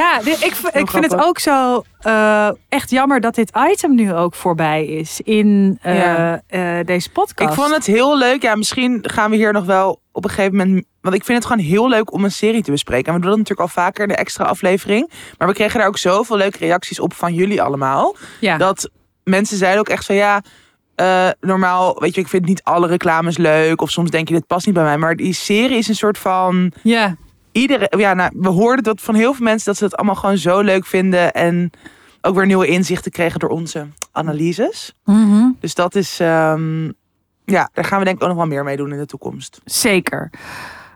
ja, ik, ik vind het ook zo eh, echt jammer dat dit item nu ook voorbij is in eh, Ja. eh, deze podcast. Ik vond het heel leuk. Ja, misschien gaan we hier nog wel op een gegeven moment. Want ik vind het gewoon heel leuk om een serie te bespreken. En we doen dat natuurlijk al vaker, de extra aflevering. Maar we kregen daar ook zoveel leuke reacties op van jullie allemaal. ja. Dat mensen zeiden ook echt van ja. normaal, weet je, ik vind niet alle reclames leuk. Of soms denk je, dit past niet bij mij. Maar die serie is een soort van. ja. Iedere, ja, nou, we hoorden dat van heel veel mensen dat ze het allemaal gewoon zo leuk vinden. En ook weer nieuwe inzichten kregen door onze analyses. Mhm. Dus dat is. ehm, ja, daar gaan we denk ik ook nog wel meer mee doen in de toekomst. Zeker.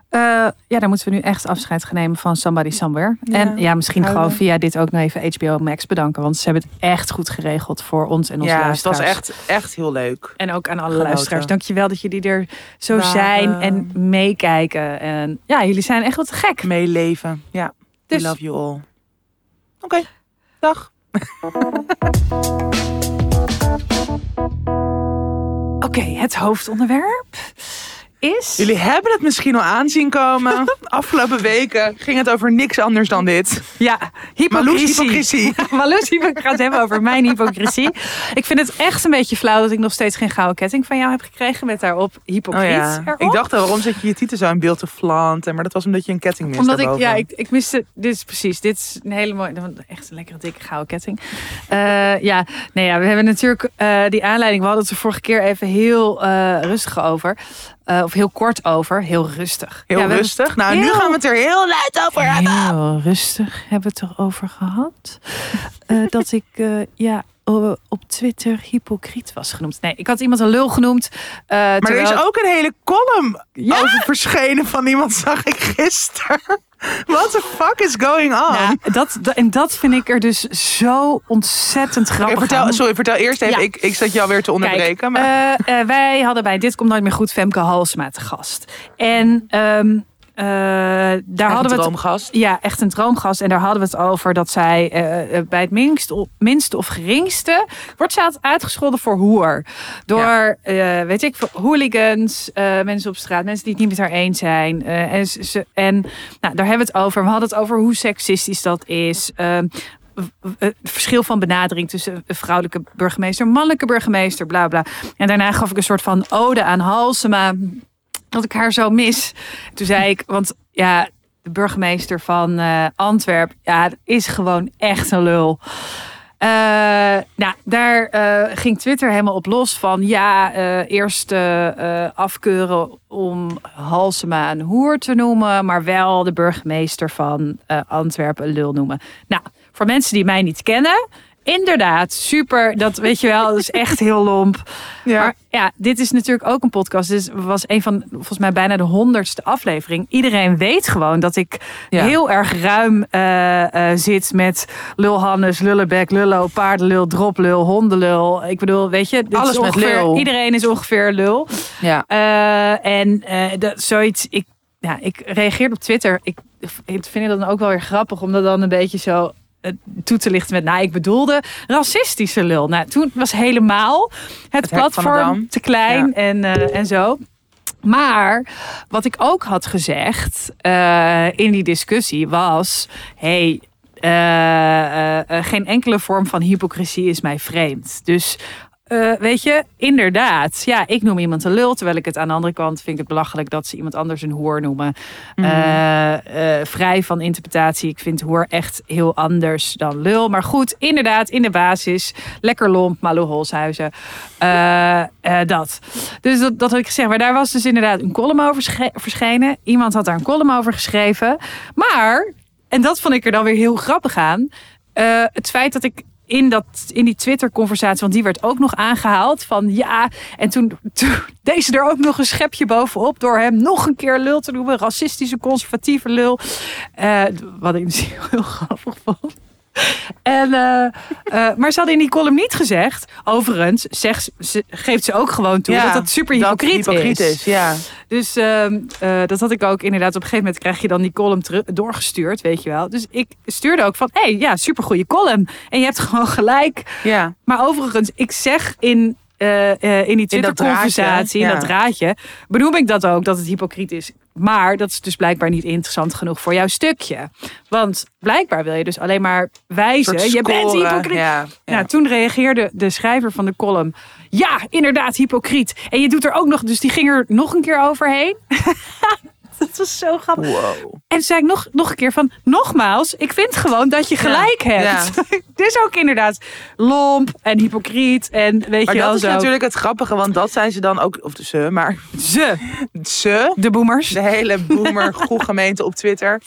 Eh, ja, dan moeten we nu echt afscheid gaan nemen van Somebody Somewhere. Ja, en ja, misschien huilen. gewoon via dit ook nog even HBO Max bedanken. Want ze hebben het echt goed geregeld voor ons en onze ja, het luisteraars. was echt, echt heel leuk. En ook aan alle Genoten. luisteraars. Dankjewel dat jullie er zo Waren. zijn en meekijken. En ja, jullie zijn echt wat gek. Meeleven. Ja, Dus- we love you all. Oké, dag. Oké, het hoofdonderwerp is... Jullie hebben het misschien al aanzien komen. Afgelopen weken ging het over niks anders dan dit. Ja, hypocrisie. Marloes hypocrisie gaat het hebben over mijn hypocrisie. Ik vind het echt een beetje flauw dat ik nog steeds geen gouden ketting van jou heb gekregen met daarop hypocriet Oh ja. Ik dacht al, waarom zet je je titel zo in beeld te flanten? Maar dat was omdat je een ketting miste Omdat ik, ja, ik, ik miste, dit is precies, dit is een hele mooie, echt een lekkere dikke gouden ketting. Eh, ja, nee, ja, we hebben natuurlijk eh, die aanleiding, we hadden het er vorige keer even heel eh, rustig over. Of heel kort over, heel rustig. Heel Ja, rustig. Nou, nu gaan we het er heel luid over hebben-. Heel rustig hebben we het erover gehad. Eh, dat ik, eh, ja, op Twitter hypocriet was genoemd. Nee, ik had iemand een lul genoemd. eh, Maar er is ook een hele column Ja? over verschenen van iemand, zag ik gisteren. What the fuck is going on? Ja, dat, dat- en dat vind ik er dus zo ontzettend grappig vertel, aan. sorry, vertel eerst even. Ja. Ik, ik zat jou weer te onderbreken. maar... Eh, eh, wij hadden bij Dit Komt Nooit Meer Goed Femke Halsema te gast. En ehm, eh, daar hadden we het... droomgast. Ja, echt een droomgast. En daar hadden we het over dat zij eh, eh, bij het minste, minste of geringste... wordt zij altijd uitgescholden voor hoer. Door, weet ik, hooligans, mensen op straat, mensen die het niet met haar eens zijn. en ze, en nou, daar hebben we het over. We hadden het over hoe seksistisch dat is. Ehm, het verschil van benadering tussen vrouwelijke burgemeester, mannelijke burgemeester, bla bla. En daarna gaf ik een soort van ode aan Halsema, dat ik haar zo mis. Toen zei ik, want ja, de burgemeester van eh Antwerpen, ja, is gewoon echt een lul. Eh, nou, daar eh, ging Twitter helemaal op los van ja, eh, eerst afkeuren om Halsema een hoer te noemen, maar wel de burgemeester van Antwerpen een lul noemen. Nou, voor mensen die mij niet kennen, inderdaad, super, dat weet je wel, dat is echt heel lomp. Ja. Maar ja, dit is natuurlijk ook een podcast. Dit was een van, volgens mij bijna de honderdste aflevering. Iedereen weet gewoon dat ik Ja. heel erg ruim eh, eh, zit met lul Hannes, lullebek, lullo, paardenlul, droplul, hondenlul. Ik bedoel, weet je, dit Alles met ongeveer- lul. Iedereen is ongeveer lul. ja. Eh, en dat, zoiets, ik, ja, ik reageerde op Twitter. Ik, ik vind het dan ook wel weer grappig om dat dan een beetje zo toe te lichten met, nou, ik bedoelde racistische lul. Nou, toen was helemaal het, platform te klein Ja. en, eh, en zo. Maar wat ik ook had gezegd eh, in die discussie was: hey, eh, eh, eh, geen enkele vorm van hypocrisie is mij vreemd. Dus eh, weet je, inderdaad, ja, ik noem iemand een lul, terwijl ik het aan de andere kant vind ik het belachelijk dat ze iemand anders een hoer noemen. Eh, eh, vrij van interpretatie. Ik vind hoer echt heel anders dan lul. Maar goed, inderdaad, in de basis, lekker lomp, Malou Holshuizen. Dat. Dus dat, dat had ik gezegd. Maar daar was dus inderdaad een column over sche- verschenen. Iemand had daar een column over geschreven. Maar, en dat vond ik er dan weer heel grappig aan. het feit dat ik in, dat, in die Twitter-conversatie, want die werd ook nog aangehaald. Van ja, en toen, toen deed ze er ook nog een schepje bovenop. door hem nog een keer lul te noemen. Racistische, conservatieve lul. Eh, wat ik dus heel grappig vond. En, eh, eh, maar ze hadden in die column niet gezegd. Overigens zegt, ze, geeft ze ook gewoon toe dat dat super hypocriet, hypocriet is. is. Ja. Dus ehm, eh, dat had ik ook inderdaad. Op een gegeven moment krijg je dan die column doorgestuurd, weet je wel. Dus ik stuurde ook van, hé, hey, ja, supergoeie column. En je hebt gewoon gelijk. ja. Maar overigens, ik zeg in, in die In dat Twitter-conversatie, in draadje, dat ja. draadje, benoem ik dat ook, dat het hypocriet is. Maar dat is dus blijkbaar niet interessant genoeg voor jouw stukje. Want blijkbaar wil je dus alleen maar wijzen, je bent hypocriet. Ja. Ja. Nou, toen reageerde de schrijver van de column. Ja, inderdaad, hypocriet. En je doet er ook nog, dus die ging er nog een keer overheen. dat was zo grappig. Wow. En toen zei ik nog, nog een keer van, nogmaals, ik vind gewoon dat je gelijk hebt. Dit is ook inderdaad lomp en hypocriet en weet Maar je wel dat is zo. natuurlijk het grappige, want dat zijn ze dan ook, of de ze, maar Ze, ze, de boomers. de hele boomer gemeente op Twitter,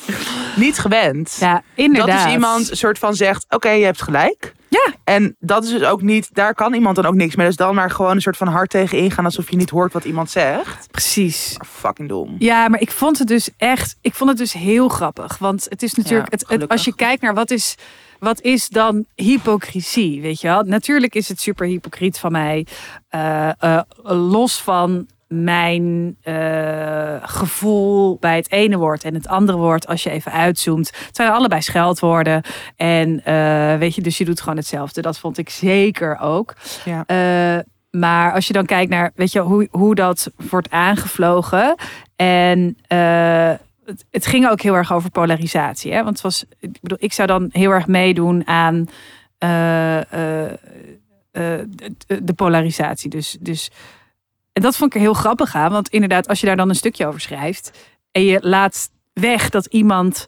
niet gewend. Ja, inderdaad. Dat is iemand een soort van zegt, oké, je hebt gelijk. Ja, En dat is dus ook niet, daar kan iemand dan ook niks mee. Dus dan maar gewoon een soort van hard tegen ingaan alsof je niet hoort wat iemand zegt. precies. Maar fucking dom. Ja, maar ik vond het dus echt, ik vond het dus heel grappig. Want het is natuurlijk, Ja, het, als je kijkt naar wat is, wat is dan hypocrisie, weet je wel? Natuurlijk is het super hypocriet van mij. eh, eh, los van mijn eh, gevoel bij het ene woord en het andere woord, als je even uitzoomt, het zijn allebei scheldwoorden. En eh, weet je, dus je doet gewoon hetzelfde. Dat vond ik zeker ook. Ja. Eh, maar als je dan kijkt naar, weet je, hoe, hoe dat wordt aangevlogen. En het, het ging ook heel erg over polarisatie. Hè? Want het was, ik bedoel, ik zou dan heel erg meedoen aan de, de polarisatie. Dus, dus, en dat vond ik er heel grappig aan. Want inderdaad, als je daar dan een stukje over schrijft. En je laat weg dat iemand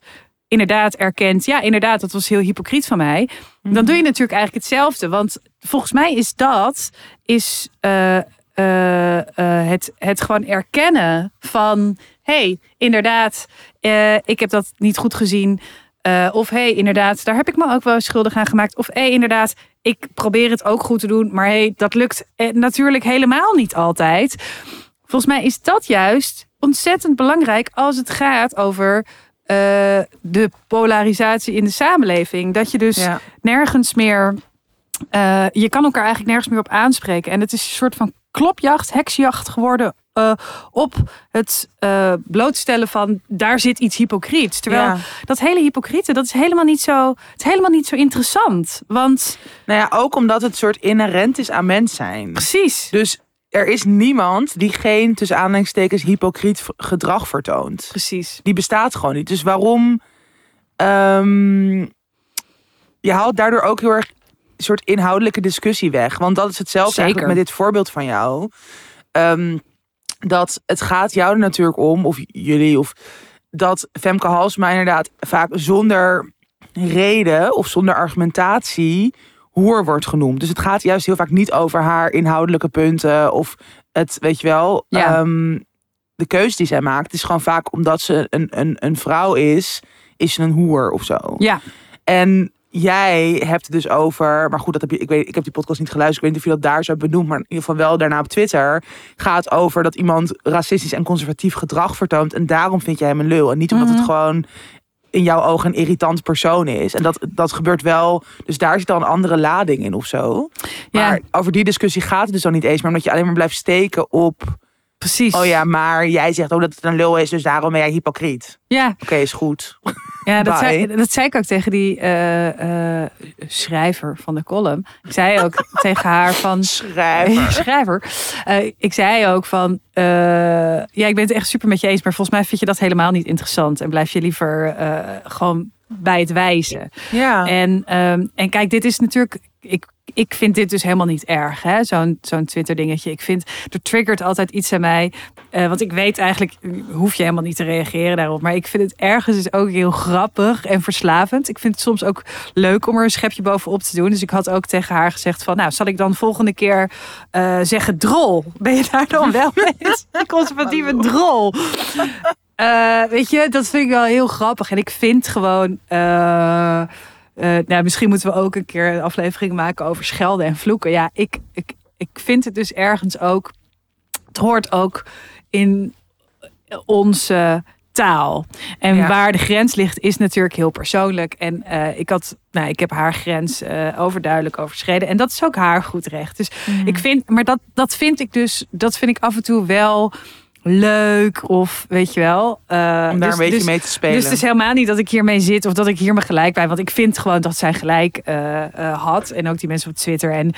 inderdaad erkent. Ja, inderdaad, dat was heel hypocriet van mij. Dan doe je natuurlijk eigenlijk hetzelfde. Want volgens mij is dat is, eh, eh, eh, het, het gewoon erkennen van... hey, inderdaad, ik heb dat niet goed gezien. Of hey, inderdaad, daar heb ik me ook wel schuldig aan gemaakt. Of hey, inderdaad, ik probeer het ook goed te doen. Maar hey, dat lukt eh, natuurlijk helemaal niet altijd. Volgens mij is dat juist ontzettend belangrijk als het gaat over eh, de polarisatie in de samenleving. Dat je dus Ja. nergens meer. eh, je kan elkaar eigenlijk nergens meer op aanspreken. En het is een soort van klopjacht, heksjacht geworden. Eh, op het eh, blootstellen van daar zit iets hypocriets. Terwijl Ja. dat hele hypocriete, dat is helemaal niet zo, het is helemaal niet zo interessant. Want Nou ja, ook omdat het soort inherent is aan mens zijn. precies, Dus er is niemand die geen, tussen aanhalingstekens, hypocriet gedrag vertoont. precies. Die bestaat gewoon niet. Dus waarom... ehm, je haalt daardoor ook heel erg een soort inhoudelijke discussie weg. Want dat is hetzelfde Zeker. eigenlijk met dit voorbeeld van jou. Ehm, dat het gaat jou er natuurlijk om, of jullie, of dat Femke Halsma inderdaad vaak zonder reden of zonder argumentatie hoer wordt genoemd. Dus het gaat juist heel vaak niet over haar inhoudelijke punten of het, weet je wel, Ja. ehm, de keuze die zij maakt. Het is gewoon vaak omdat ze een, een, een vrouw is, is ze een hoer of zo. Ja, En jij hebt het dus over, maar goed, dat heb je, ik, weet, ik heb die podcast niet geluisterd, ik weet niet of je dat daar zo hebt benoemd, maar in ieder geval wel daarna op Twitter gaat over dat iemand racistisch en conservatief gedrag vertoont en daarom vind jij hem een lul en niet omdat Mhm. het gewoon in jouw ogen een irritant persoon is. En dat, dat gebeurt wel, dus daar zit dan een andere lading in of zo. Ja. Maar over die discussie gaat het dus dan niet eens, maar omdat je alleen maar blijft steken op, precies. oh ja, maar jij zegt ook dat het een lul is, dus daarom ben jij hypocriet. ja, Oké, is goed. ja dat, zei, dat zei ik ook tegen die eh, eh, schrijver van de column. Ik zei ook tegen haar van... Schrijver. schrijver. Eh, ik zei ook van, ja, ik ben het echt super met je eens, maar volgens mij vind je dat helemaal niet interessant en blijf je liever gewoon bij het wijzen. Ja. En, ehm, en kijk, dit is natuurlijk, ik, ik vind dit dus helemaal niet erg, hè? Zo'n zo'n Twitter dingetje. Ik vind, er triggert altijd iets aan mij, eh, want ik weet eigenlijk, hoef je helemaal niet te reageren daarop, maar ik vind het ergens dus ook heel grappig en verslavend. Ik vind het soms ook leuk om er een schepje bovenop te doen. Dus ik had ook tegen haar gezegd van, nou, zal ik dan volgende keer eh, zeggen drol? Ben je daar dan wel mee? eens? Conservatieve drol. Eh, weet je, dat vind ik wel heel grappig. En ik vind gewoon. eh, eh, nou, misschien moeten we ook een keer een aflevering maken over schelden en vloeken. Ja, ik, ik, ik vind het dus ergens ook. Het hoort ook in onze taal. En Ja. waar de grens ligt, is natuurlijk heel persoonlijk. En ik, had, nou, ik heb haar grens overduidelijk overschreden. En dat is ook haar goed recht. Dus ik vind, maar dat, dat vind ik dus, dat vind ik af en toe wel leuk. Of weet je wel. eh, Om daar dus- een beetje dus- mee te spelen. dus het is helemaal niet dat ik hiermee zit of dat ik hier me gelijk bij. Want ik vind gewoon dat zij gelijk eh, eh, had. En ook die mensen op Twitter. En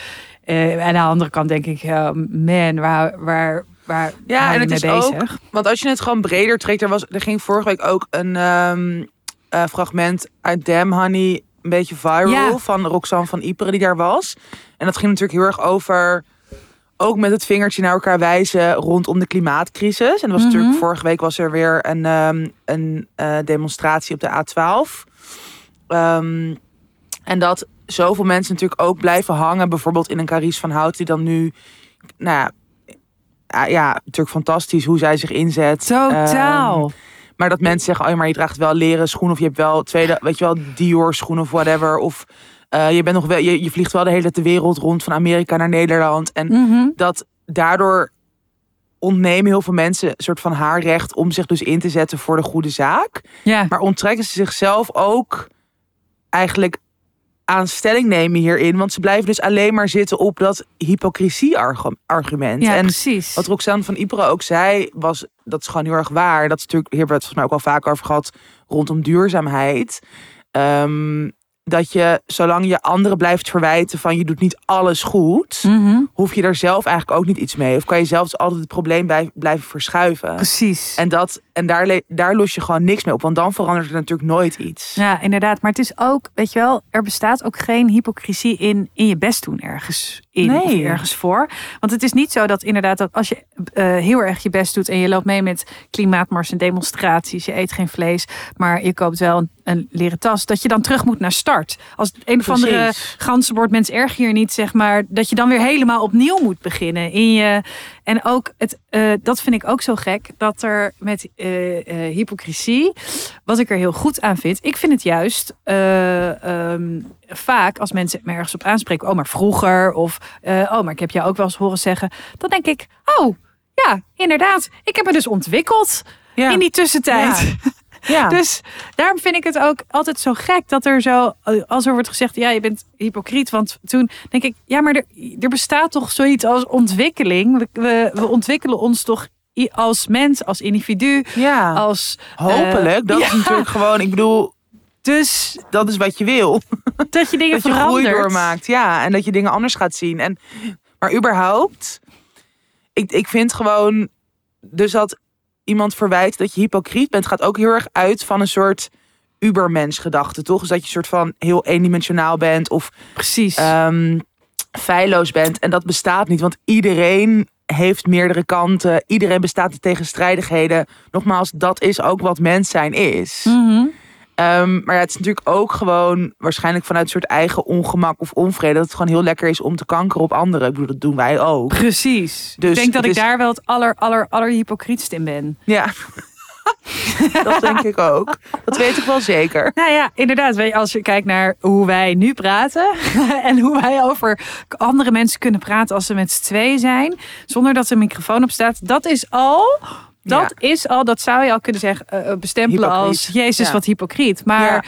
eh, aan de andere kant denk ik, man, waar, waar, waar Ja, en het mee is ook- bezig? Want als je het gewoon breder trekt, er, was, er ging vorige week ook een ehm, eh, fragment uit Damn Honey een beetje viral Ja. van Roxanne van Ypres die daar was. En dat ging natuurlijk heel erg over, ook met het vingertje naar elkaar wijzen rondom de klimaatcrisis. En er was Mhm. natuurlijk vorige week was er weer een, ehm, een eh, demonstratie op de A12. Ehm, en dat zoveel mensen natuurlijk ook blijven hangen, bijvoorbeeld in een Carice van Hout die dan nu, nou ja, ja, ja, natuurlijk fantastisch hoe zij zich inzet. Totaal. Ehm, maar dat mensen zeggen, oh maar je draagt wel leren schoenen of je hebt wel tweede, weet je wel, Dior schoenen of whatever. Of eh, je bent nog wel, je, je vliegt wel de hele de wereld rond van Amerika naar Nederland. En Mhm. dat daardoor ontnemen heel veel mensen een soort van haar recht om zich dus in te zetten voor de goede zaak. Ja, Maar onttrekken ze zichzelf ook eigenlijk aan stelling nemen hierin. Want ze blijven dus alleen maar zitten op dat hypocrisie-argument. Ja, en precies. wat Roxanne van Ypres ook zei, was dat is gewoon heel erg waar. Dat is natuurlijk, hier hebben we het volgens mij ook al vaak over gehad, rondom duurzaamheid. Ehm, dat je, zolang je anderen blijft verwijten van je doet niet alles goed, Mhm, hoef je daar zelf eigenlijk ook niet iets mee. Of kan je zelfs altijd het probleem bij, blijven verschuiven. Precies. En, dat, en daar, daar los je gewoon niks mee op, want dan verandert er natuurlijk nooit iets. Ja, inderdaad. Maar het is ook, weet je wel, er bestaat ook geen hypocrisie in, in je best doen ergens in of Nee. ergens voor. Want het is niet zo dat inderdaad dat als je eh, heel erg je best doet en je loopt mee met klimaatmars en demonstraties, je eet geen vlees, maar je koopt wel een, een leren tas, dat je dan terug moet naar start. Als een of andere ganzenbord mens erg hier niet, zeg maar, dat je dan weer helemaal opnieuw moet beginnen in je. En ook het, eh, dat vind ik ook zo gek, dat er met eh, eh, hypocrisie, wat ik er heel goed aan vind, ik vind het juist eh, ehm, vaak als mensen me ergens op aanspreken, oh maar vroeger, of eh, oh maar ik heb jou ook wel eens horen zeggen, dan denk ik, oh ja, inderdaad, ik heb me dus ontwikkeld Ja. in die tussentijd. Ja. Dus daarom vind ik het ook altijd zo gek dat er zo, als er wordt gezegd, ja, je bent hypocriet. Want toen denk ik, ja, maar er, er bestaat toch zoiets als ontwikkeling. We, we, we ontwikkelen ons toch als mens, als individu, ja. als. Hopelijk. dat ja. is natuurlijk gewoon, ik bedoel, Dus dat is wat je wil. dat je dingen dat je groei verandert. doormaakt. Ja, en dat je dingen anders gaat zien. En, maar überhaupt, ik, ik vind gewoon, dus dat iemand verwijt dat je hypocriet bent, gaat ook heel erg uit van een soort ubermens gedachte, toch? Dus dat je een soort van heel eendimensionaal bent of Precies. ehm feilloos bent. En dat bestaat niet, want iedereen heeft meerdere kanten. Iedereen bestaat uit tegenstrijdigheden. Nogmaals, dat is ook wat mens zijn is. Mhm. Ehm, maar ja, het is natuurlijk ook gewoon waarschijnlijk vanuit een soort eigen ongemak of onvrede. Dat het gewoon heel lekker is om te kankeren op anderen. Ik bedoel, dat doen wij ook. Precies. Dus ik denk dat ik daar wel het aller, aller, aller hypocrietst in ben. Ja, dat denk ik ook. Dat weet ik wel zeker. Nou ja, inderdaad. Als je kijkt naar hoe wij nu praten en hoe wij over andere mensen kunnen praten als ze met z'n twee zijn, zonder dat er een microfoon op staat, dat is al. Dat is al, dat zou je al kunnen zeggen, eh, eh, bestempelen Hypocriet. als Jezus Ja. wat hypocriet. Maar Ja.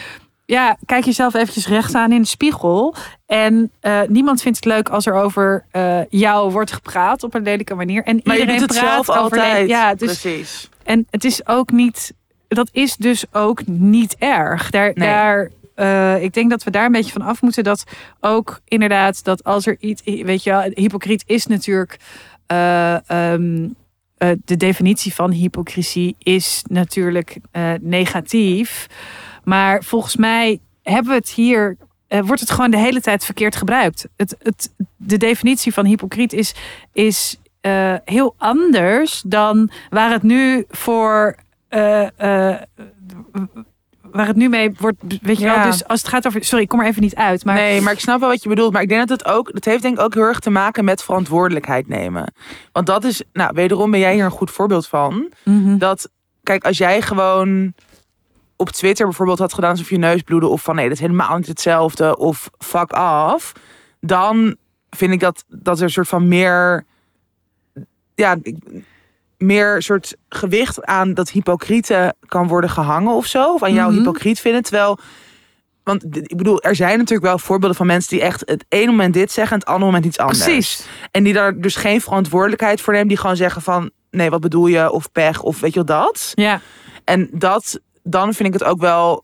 Ja. kijk jezelf eventjes recht aan in de spiegel. En eh, niemand vindt het leuk als er over eh, jou wordt gepraat op een lelijke manier. En Maar je iedereen doet het praat zelf altijd. Ja, dus Precies. en het is ook niet, dat is dus ook niet erg. Daar, Nee. daar, eh, ik denk dat we daar een beetje van af moeten. Dat ook inderdaad, dat als er iets, weet je wel, hypocriet is natuurlijk. eh, ehm, eh, de definitie van hypocrisie is natuurlijk negatief. Maar volgens mij hebben we het hier. eh, wordt het gewoon de hele tijd verkeerd gebruikt. Het, het, de definitie van hypocriet is, is eh, heel anders dan waar het nu voor. eh, waar het nu mee wordt. Weet je Ja. wel, dus als het gaat over. Sorry, ik kom er even niet uit. Maar Nee, maar ik snap wel wat je bedoelt. Maar ik denk dat het ook, dat heeft denk ik ook heel erg te maken met verantwoordelijkheid nemen. Want dat is, nou, wederom ben jij hier een goed voorbeeld van. Mhm. Dat, kijk, als jij gewoon op Twitter bijvoorbeeld had gedaan alsof je neus bloedde. Of van nee, dat is helemaal niet hetzelfde. Of fuck off. Dan vind ik dat, dat er een soort van meer, ja, meer soort gewicht aan dat hypocriete kan worden gehangen of zo. Of aan jou Mhm. hypocriet vinden. Terwijl, want ik bedoel, er zijn natuurlijk wel voorbeelden van mensen die echt het ene moment dit zeggen en het andere moment iets anders. Precies. En die daar dus geen verantwoordelijkheid voor nemen. Die gewoon zeggen van, nee, wat bedoel je? Of pech, of weet je wel dat. Ja. En dat, dan vind ik het ook wel,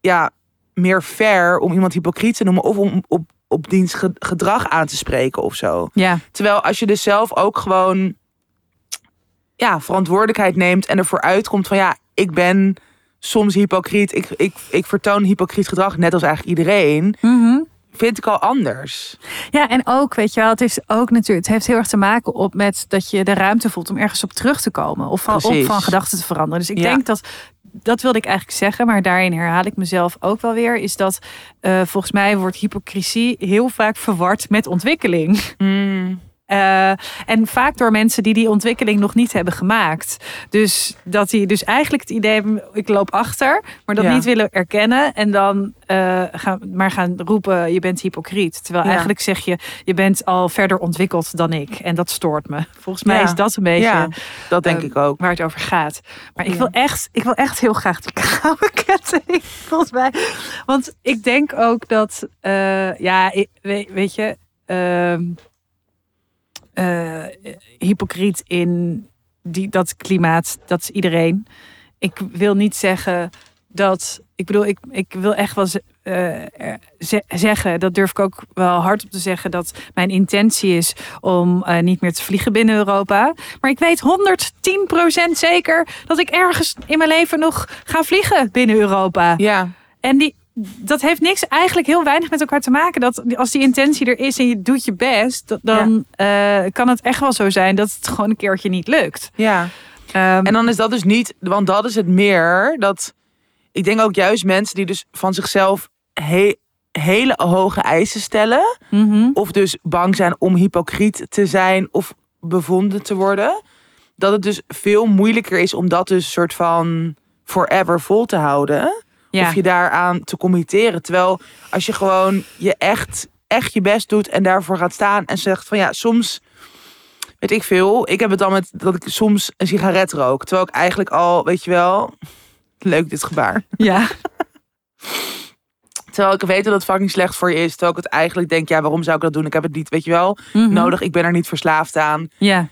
ja, meer fair om iemand hypocriet te noemen. Of om op, op diens ge- gedrag aan te spreken of zo. Ja. Terwijl als je dus zelf ook gewoon, ja, verantwoordelijkheid neemt. En ervoor uitkomt van, ja, ik ben soms hypocriet. Ik, ik, ik vertoon hypocriet gedrag, net als eigenlijk iedereen. Mhm. Vind ik al anders. Ja, en ook, weet je wel, het is ook natuurlijk, het heeft heel erg te maken op met dat je de ruimte voelt om ergens op terug te komen of van, op van gedachten te veranderen. Dus ik Ja. denk dat, dat wilde ik eigenlijk zeggen, maar daarin herhaal ik mezelf ook wel weer, is dat eh, volgens mij wordt hypocrisie heel vaak verward met ontwikkeling. Hmm. Eh, en vaak door mensen die die ontwikkeling nog niet hebben gemaakt. Dus dat die dus eigenlijk het idee hebben, ik loop achter, maar dat Ja. niet willen erkennen. En dan eh, gaan, maar gaan roepen, je bent hypocriet. Terwijl Ja. eigenlijk zeg je, je bent al verder ontwikkeld dan ik. En dat stoort me. Volgens mij Ja. is dat een beetje Ja, dat denk eh, ik ook. waar het over gaat. Maar ik wil echt, ik wil echt heel graag die, gouden ketting, volgens mij. Want ik denk ook dat, ja, weet, weet je, eh, hypocriet in die, dat klimaat, dat is iedereen. Ik wil niet zeggen dat, ik bedoel, ik, ik wil echt wel ze- zeggen, dat durf ik ook wel hard op te zeggen, dat mijn intentie is om eh, niet meer te vliegen binnen Europa. Maar ik weet 110% zeker dat ik ergens in mijn leven nog ga vliegen binnen Europa. Ja, En die, dat heeft niks, eigenlijk heel weinig met elkaar te maken. Dat als die intentie er is en je doet je best, dan eh, kan het echt wel zo zijn dat het gewoon een keertje niet lukt. ja. Ehm, En dan is dat dus niet, want dat is het meer dat ik denk ook juist mensen die dus van zichzelf he- hele hoge eisen stellen, mhm. of dus bang zijn om hypocriet te zijn of bevonden te worden, dat het dus veel moeilijker is om dat dus soort van forever vol te houden. Ja. Of je daaraan te committeren. Terwijl als je gewoon je echt, echt je best doet en daarvoor gaat staan en zegt van ja, soms weet ik veel. Ik heb het dan met dat ik soms een sigaret rook. Terwijl ik eigenlijk al, weet je wel, leuk dit gebaar. ja. Terwijl ik weet dat het fucking slecht voor je is. Terwijl ik het eigenlijk denk, ja, waarom zou ik dat doen? Ik heb het niet, weet je wel, Mhm. nodig. Ik ben er niet verslaafd aan. Ja.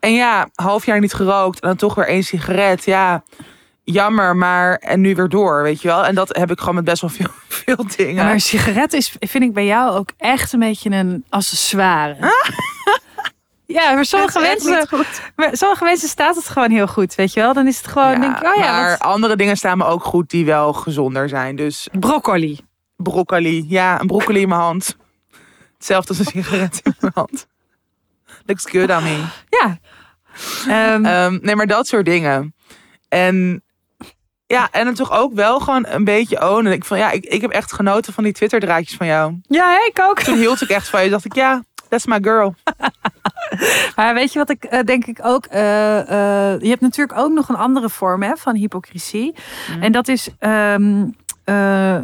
En ja, half jaar niet gerookt en dan toch weer één sigaret. Ja, jammer, maar en nu weer door, weet je wel. En dat heb ik gewoon met best wel veel, veel dingen. Ja, maar een sigaret is, vind ik bij jou ook echt een beetje een accessoire. Ja, maar sommige mensen, maar sommige mensen staat het gewoon heel goed, weet je wel. Dan is het gewoon, Ja, denk ik, oh ja, maar wat- andere dingen staan me ook goed die wel gezonder zijn. Dus broccoli. broccoli. Ja, een broccoli in mijn hand. Hetzelfde als een sigaret in mijn hand. Looks good on me. Ja. Ehm, Ehm, nee, maar dat soort dingen. En ja, en het toch ook wel gewoon een beetje ownen. Ik, van, ja, ik, ik heb echt genoten van die Twitter-draadjes van jou. ja, hè, ik ook. Toen hield ik echt van je. dacht ik, ja, that's my girl. Maar weet je wat ik eh, denk ik ook. eh, eh, je hebt natuurlijk ook nog een andere vorm hè, van hypocrisie. Mhm. En dat is. ehm, eh,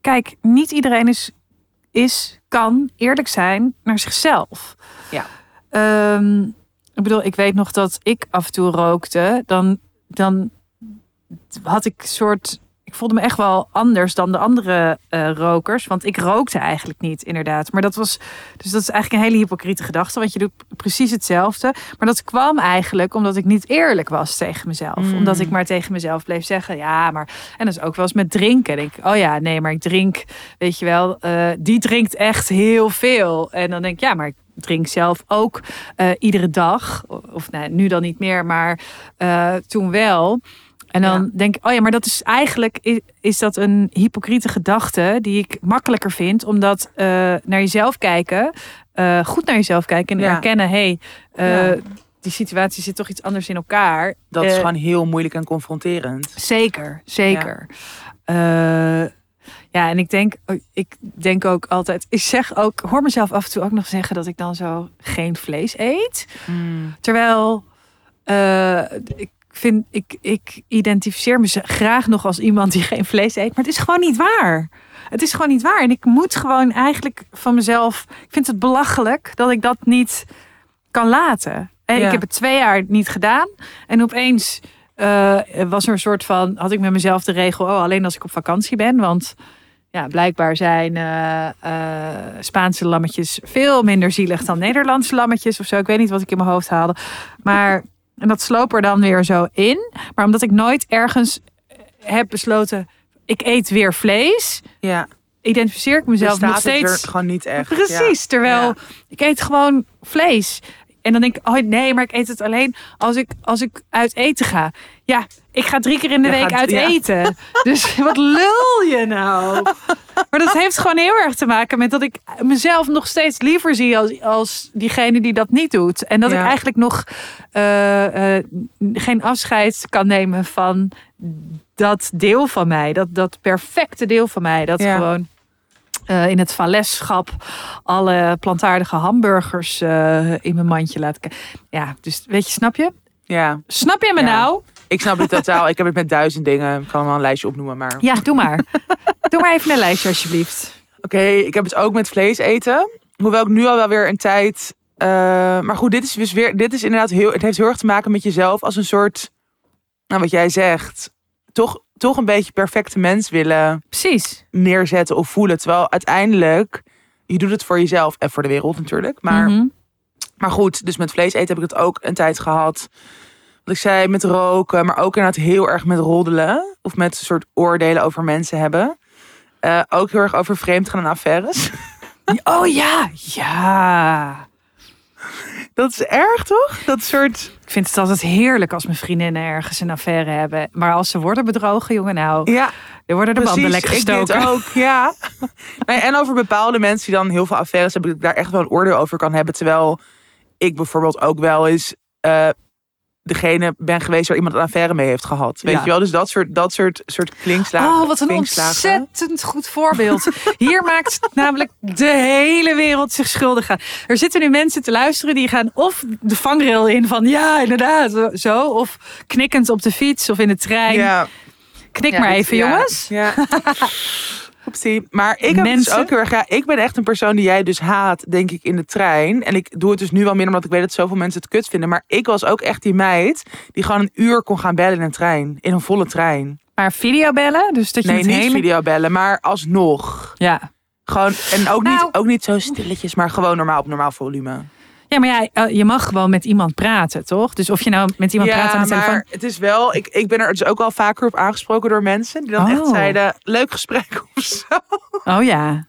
kijk, niet iedereen is, is, kan eerlijk zijn naar zichzelf. Ja. Ehm, ik bedoel, ik weet nog dat ik af en toe rookte. Dan, dan had ik soort. Ik voelde me echt wel anders dan de andere eh, rokers. Want ik rookte eigenlijk niet, inderdaad. Maar dat was. Dus dat is eigenlijk een hele hypocriete gedachte. Want je doet precies hetzelfde. Maar dat kwam eigenlijk omdat ik niet eerlijk was tegen mezelf. Mm. Omdat ik maar tegen mezelf bleef zeggen. Ja, maar. En dat is ook wel eens met drinken. Denk ik, oh ja, nee, maar ik drink. Weet je wel, eh, die drinkt echt heel veel. En dan denk ik, ja, maar ik drink zelf ook eh, iedere dag. Of nou, nu dan niet meer, maar toen wel. En dan Ja. denk ik, oh ja, maar dat is eigenlijk is, is dat een hypocriete gedachte die ik makkelijker vind, omdat eh, naar jezelf kijken, eh, goed naar jezelf kijken en Ja. erkennen, hé, hey, eh, die situatie zit toch iets anders in elkaar. Dat is gewoon heel moeilijk en confronterend. Zeker, zeker. Ja. ja, en ik denk, ik denk ook altijd, ik zeg ook, hoor mezelf af en toe ook nog zeggen dat ik dan zo geen vlees eet. Mm. Terwijl ik vind, ik, ik identificeer me graag nog als iemand die geen vlees eet, maar het is gewoon niet waar. Het is gewoon niet waar. En ik moet gewoon eigenlijk van mezelf, ik vind het belachelijk dat ik dat niet kan laten. En Ja. ik heb het twee jaar niet gedaan. En opeens eh, was er een soort van, had ik met mezelf de regel, oh, alleen als ik op vakantie ben. Want ja, blijkbaar zijn eh, eh, Spaanse lammetjes veel minder zielig dan Nederlandse lammetjes of zo. Ik weet niet wat ik in mijn hoofd haalde. Maar, en dat sloop er dan weer zo in. Maar omdat ik nooit ergens heb besloten, ik eet weer vlees, Ja, identificeer ik mezelf bestaat nog het steeds. gewoon niet echt. Precies, terwijl Ja. ik eet gewoon vlees. En dan denk ik, oh nee, maar ik eet het alleen als ik, als ik uit eten ga. Ja, ik ga drie keer in de Je week gaat- uit ja. eten. Dus wat lul je nou? Maar dat heeft gewoon heel erg te maken met dat ik mezelf nog steeds liever zie als, als diegene die dat niet doet. En dat ik eigenlijk nog eh, eh, geen afscheid kan nemen van dat deel van mij. Dat, dat perfecte deel van mij. Dat Ja. gewoon eh, in het valesschap alle plantaardige hamburgers in mijn mandje laat. Ja, dus weet je, snap je? Ja, Snap je me Ja. nou? Ik snap het totaal. Ik heb het met duizend dingen. Ik kan wel een lijstje opnoemen, maar... Ja, doe maar. doe maar even een lijstje alsjeblieft. Oké, ik heb het ook met vlees eten. Hoewel ik nu al wel weer een tijd. eh, maar goed, dit is dus weer. Dit is inderdaad heel. Het heeft heel erg te maken met jezelf als een soort. Nou, wat jij zegt. toch, toch een beetje perfecte mens willen Precies. neerzetten of voelen. Terwijl uiteindelijk, je doet het voor jezelf en voor de wereld natuurlijk. Maar, Mhm. maar goed, dus met vlees eten heb ik het ook een tijd gehad. Wat ik zei, met roken, maar ook inderdaad heel erg met roddelen. Of met een soort oordelen over mensen hebben. Eh, ook heel erg over vreemd gaan en affaires. Oh ja, ja. Dat is erg, toch? Dat soort... Ik vind het altijd heerlijk als mijn vriendinnen ergens een affaire hebben. Maar als ze worden bedrogen, jongen, nou, Ja, dan worden de banden lekker ik gestoken. ook, ja. Nee, en over bepaalde mensen die dan heel veel affaires hebben, dat ik daar echt wel een oordeel over kan hebben. Terwijl ik bijvoorbeeld ook wel eens eh, degene ben geweest waar iemand een affaire mee heeft gehad. Weet Ja. je wel? Dus dat soort, dat soort, soort klinkslagen. Oh, wat een ontzettend goed voorbeeld. Hier maakt namelijk de hele wereld zich schuldig aan. Er zitten nu mensen te luisteren die gaan of de vangrail in van ja, inderdaad, zo-. Of knikkend op de fiets of in de trein. Ja. Knik Ja, maar even, ja, jongens. Ja. Maar ik heb dus ook heel erg... Ja, ik ben echt een persoon die jij dus haat, denk ik, in de trein. En ik doe het dus nu wel minder, omdat ik weet dat zoveel mensen het kut vinden. Maar ik was ook echt die meid die gewoon een uur kon gaan bellen in een trein. In een volle trein. Maar videobellen, dus dat je Nee, het niet hele... videobellen, maar alsnog. Ja. Gewoon, en ook, Nou. niet, ook niet zo stilletjes, maar gewoon normaal op normaal volume. Ja, maar ja, eh, je mag gewoon met iemand praten, toch? Dus of je nou met iemand praat aan de telefoon... maar het is wel... Ik, ik ben er dus ook wel vaker op aangesproken door mensen... die dan echt Oh. zeiden, leuk gesprek of zo. Oh ja.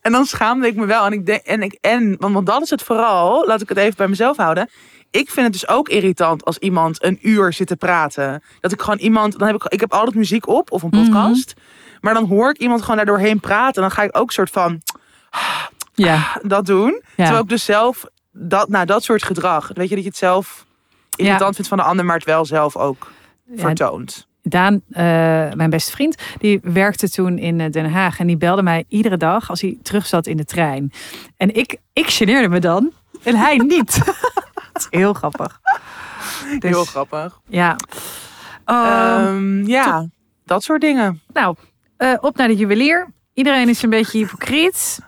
En dan schaamde ik me wel. En ik denk, en ik, en, want, want dat is het vooral, laat ik het even bij mezelf houden. Ik vind het dus ook irritant als iemand een uur zit te praten. Dat ik gewoon iemand, dan heb ik, ik heb altijd muziek op of een podcast. Maar dan hoor ik iemand gewoon daar doorheen praten. En dan ga ik ook soort van Ja. dat doen. Ja. Terwijl ik dus zelf, dat, nou, dat soort gedrag. Weet je, dat je het zelf irritant vindt van de ander, maar het wel zelf ook vertoont. Daan, eh, mijn beste vriend, die werkte toen in eh, Den Haag. En die belde mij iedere dag als hij terug zat in de trein. En ik, ik geneerde me dan. En hij niet. dat is heel grappig. Dus, Heel grappig. Ja. Ehm, Ehm, ja, dat soort dingen. nou, eh, op naar de juwelier. Iedereen is een beetje hypocriet.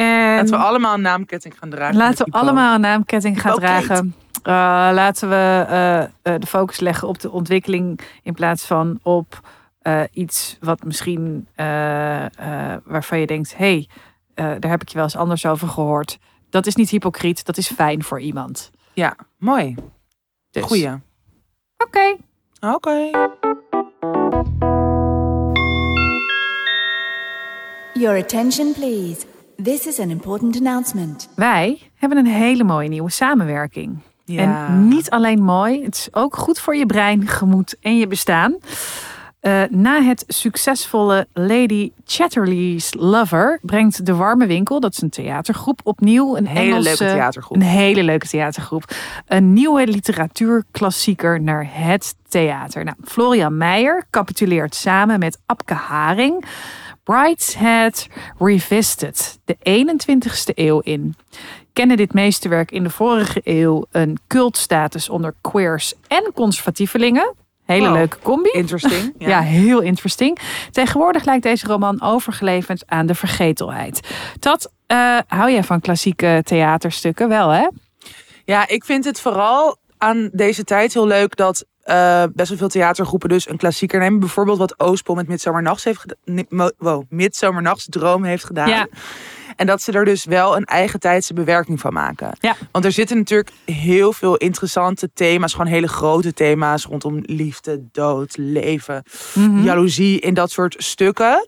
En Laten we allemaal een naamketting gaan dragen. laten we allemaal een naamketting gaan dragen. Eh, laten we eh, eh, de focus leggen op de ontwikkeling in plaats van op eh, iets wat misschien eh, eh, waarvan je denkt: hé, hey, eh, daar heb ik je wel eens anders over gehoord. Dat is niet hypocriet, dat is fijn voor iemand. Ja, mooi. Dus. Goeie. Oké. Oké. Your attention, please. This is an important announcement. Wij hebben een hele mooie nieuwe samenwerking. Ja. En niet alleen mooi, het is ook goed voor je brein, gemoed en je bestaan. Eh, na het succesvolle Lady Chatterley's Lover brengt De Warme Winkel, dat is een theatergroep, opnieuw een Hele Engelse, leuke theatergroep. Een hele leuke theatergroep. Een nieuwe literatuurklassieker naar het theater. Nou, Florian Meijer capituleert samen met Abke Haring Brideshead Revisited, de 21ste eeuw in. Kennen dit meesterwerk in de vorige eeuw een cultstatus onder queers en conservatievelingen? Hele Wow. leuke combi. Interesting. Ja. Ja. heel interesting. Tegenwoordig lijkt deze roman overgeleverd aan de vergetelheid. Dat eh, hou jij van klassieke theaterstukken wel, hè? ja, ik vind het vooral aan deze tijd heel leuk dat eh, best wel veel theatergroepen dus een klassieker nemen. Bijvoorbeeld wat Oostpol met Midsomernachtsdroom heeft, geda- ni- mo- wow, Midsomernachtsdroom heeft gedaan. Ja. En dat ze er dus wel een eigen tijdse bewerking van maken. Ja. Want er zitten natuurlijk heel veel interessante thema's, gewoon hele grote thema's rondom liefde, dood, leven, Mhm. jaloezie in dat soort stukken.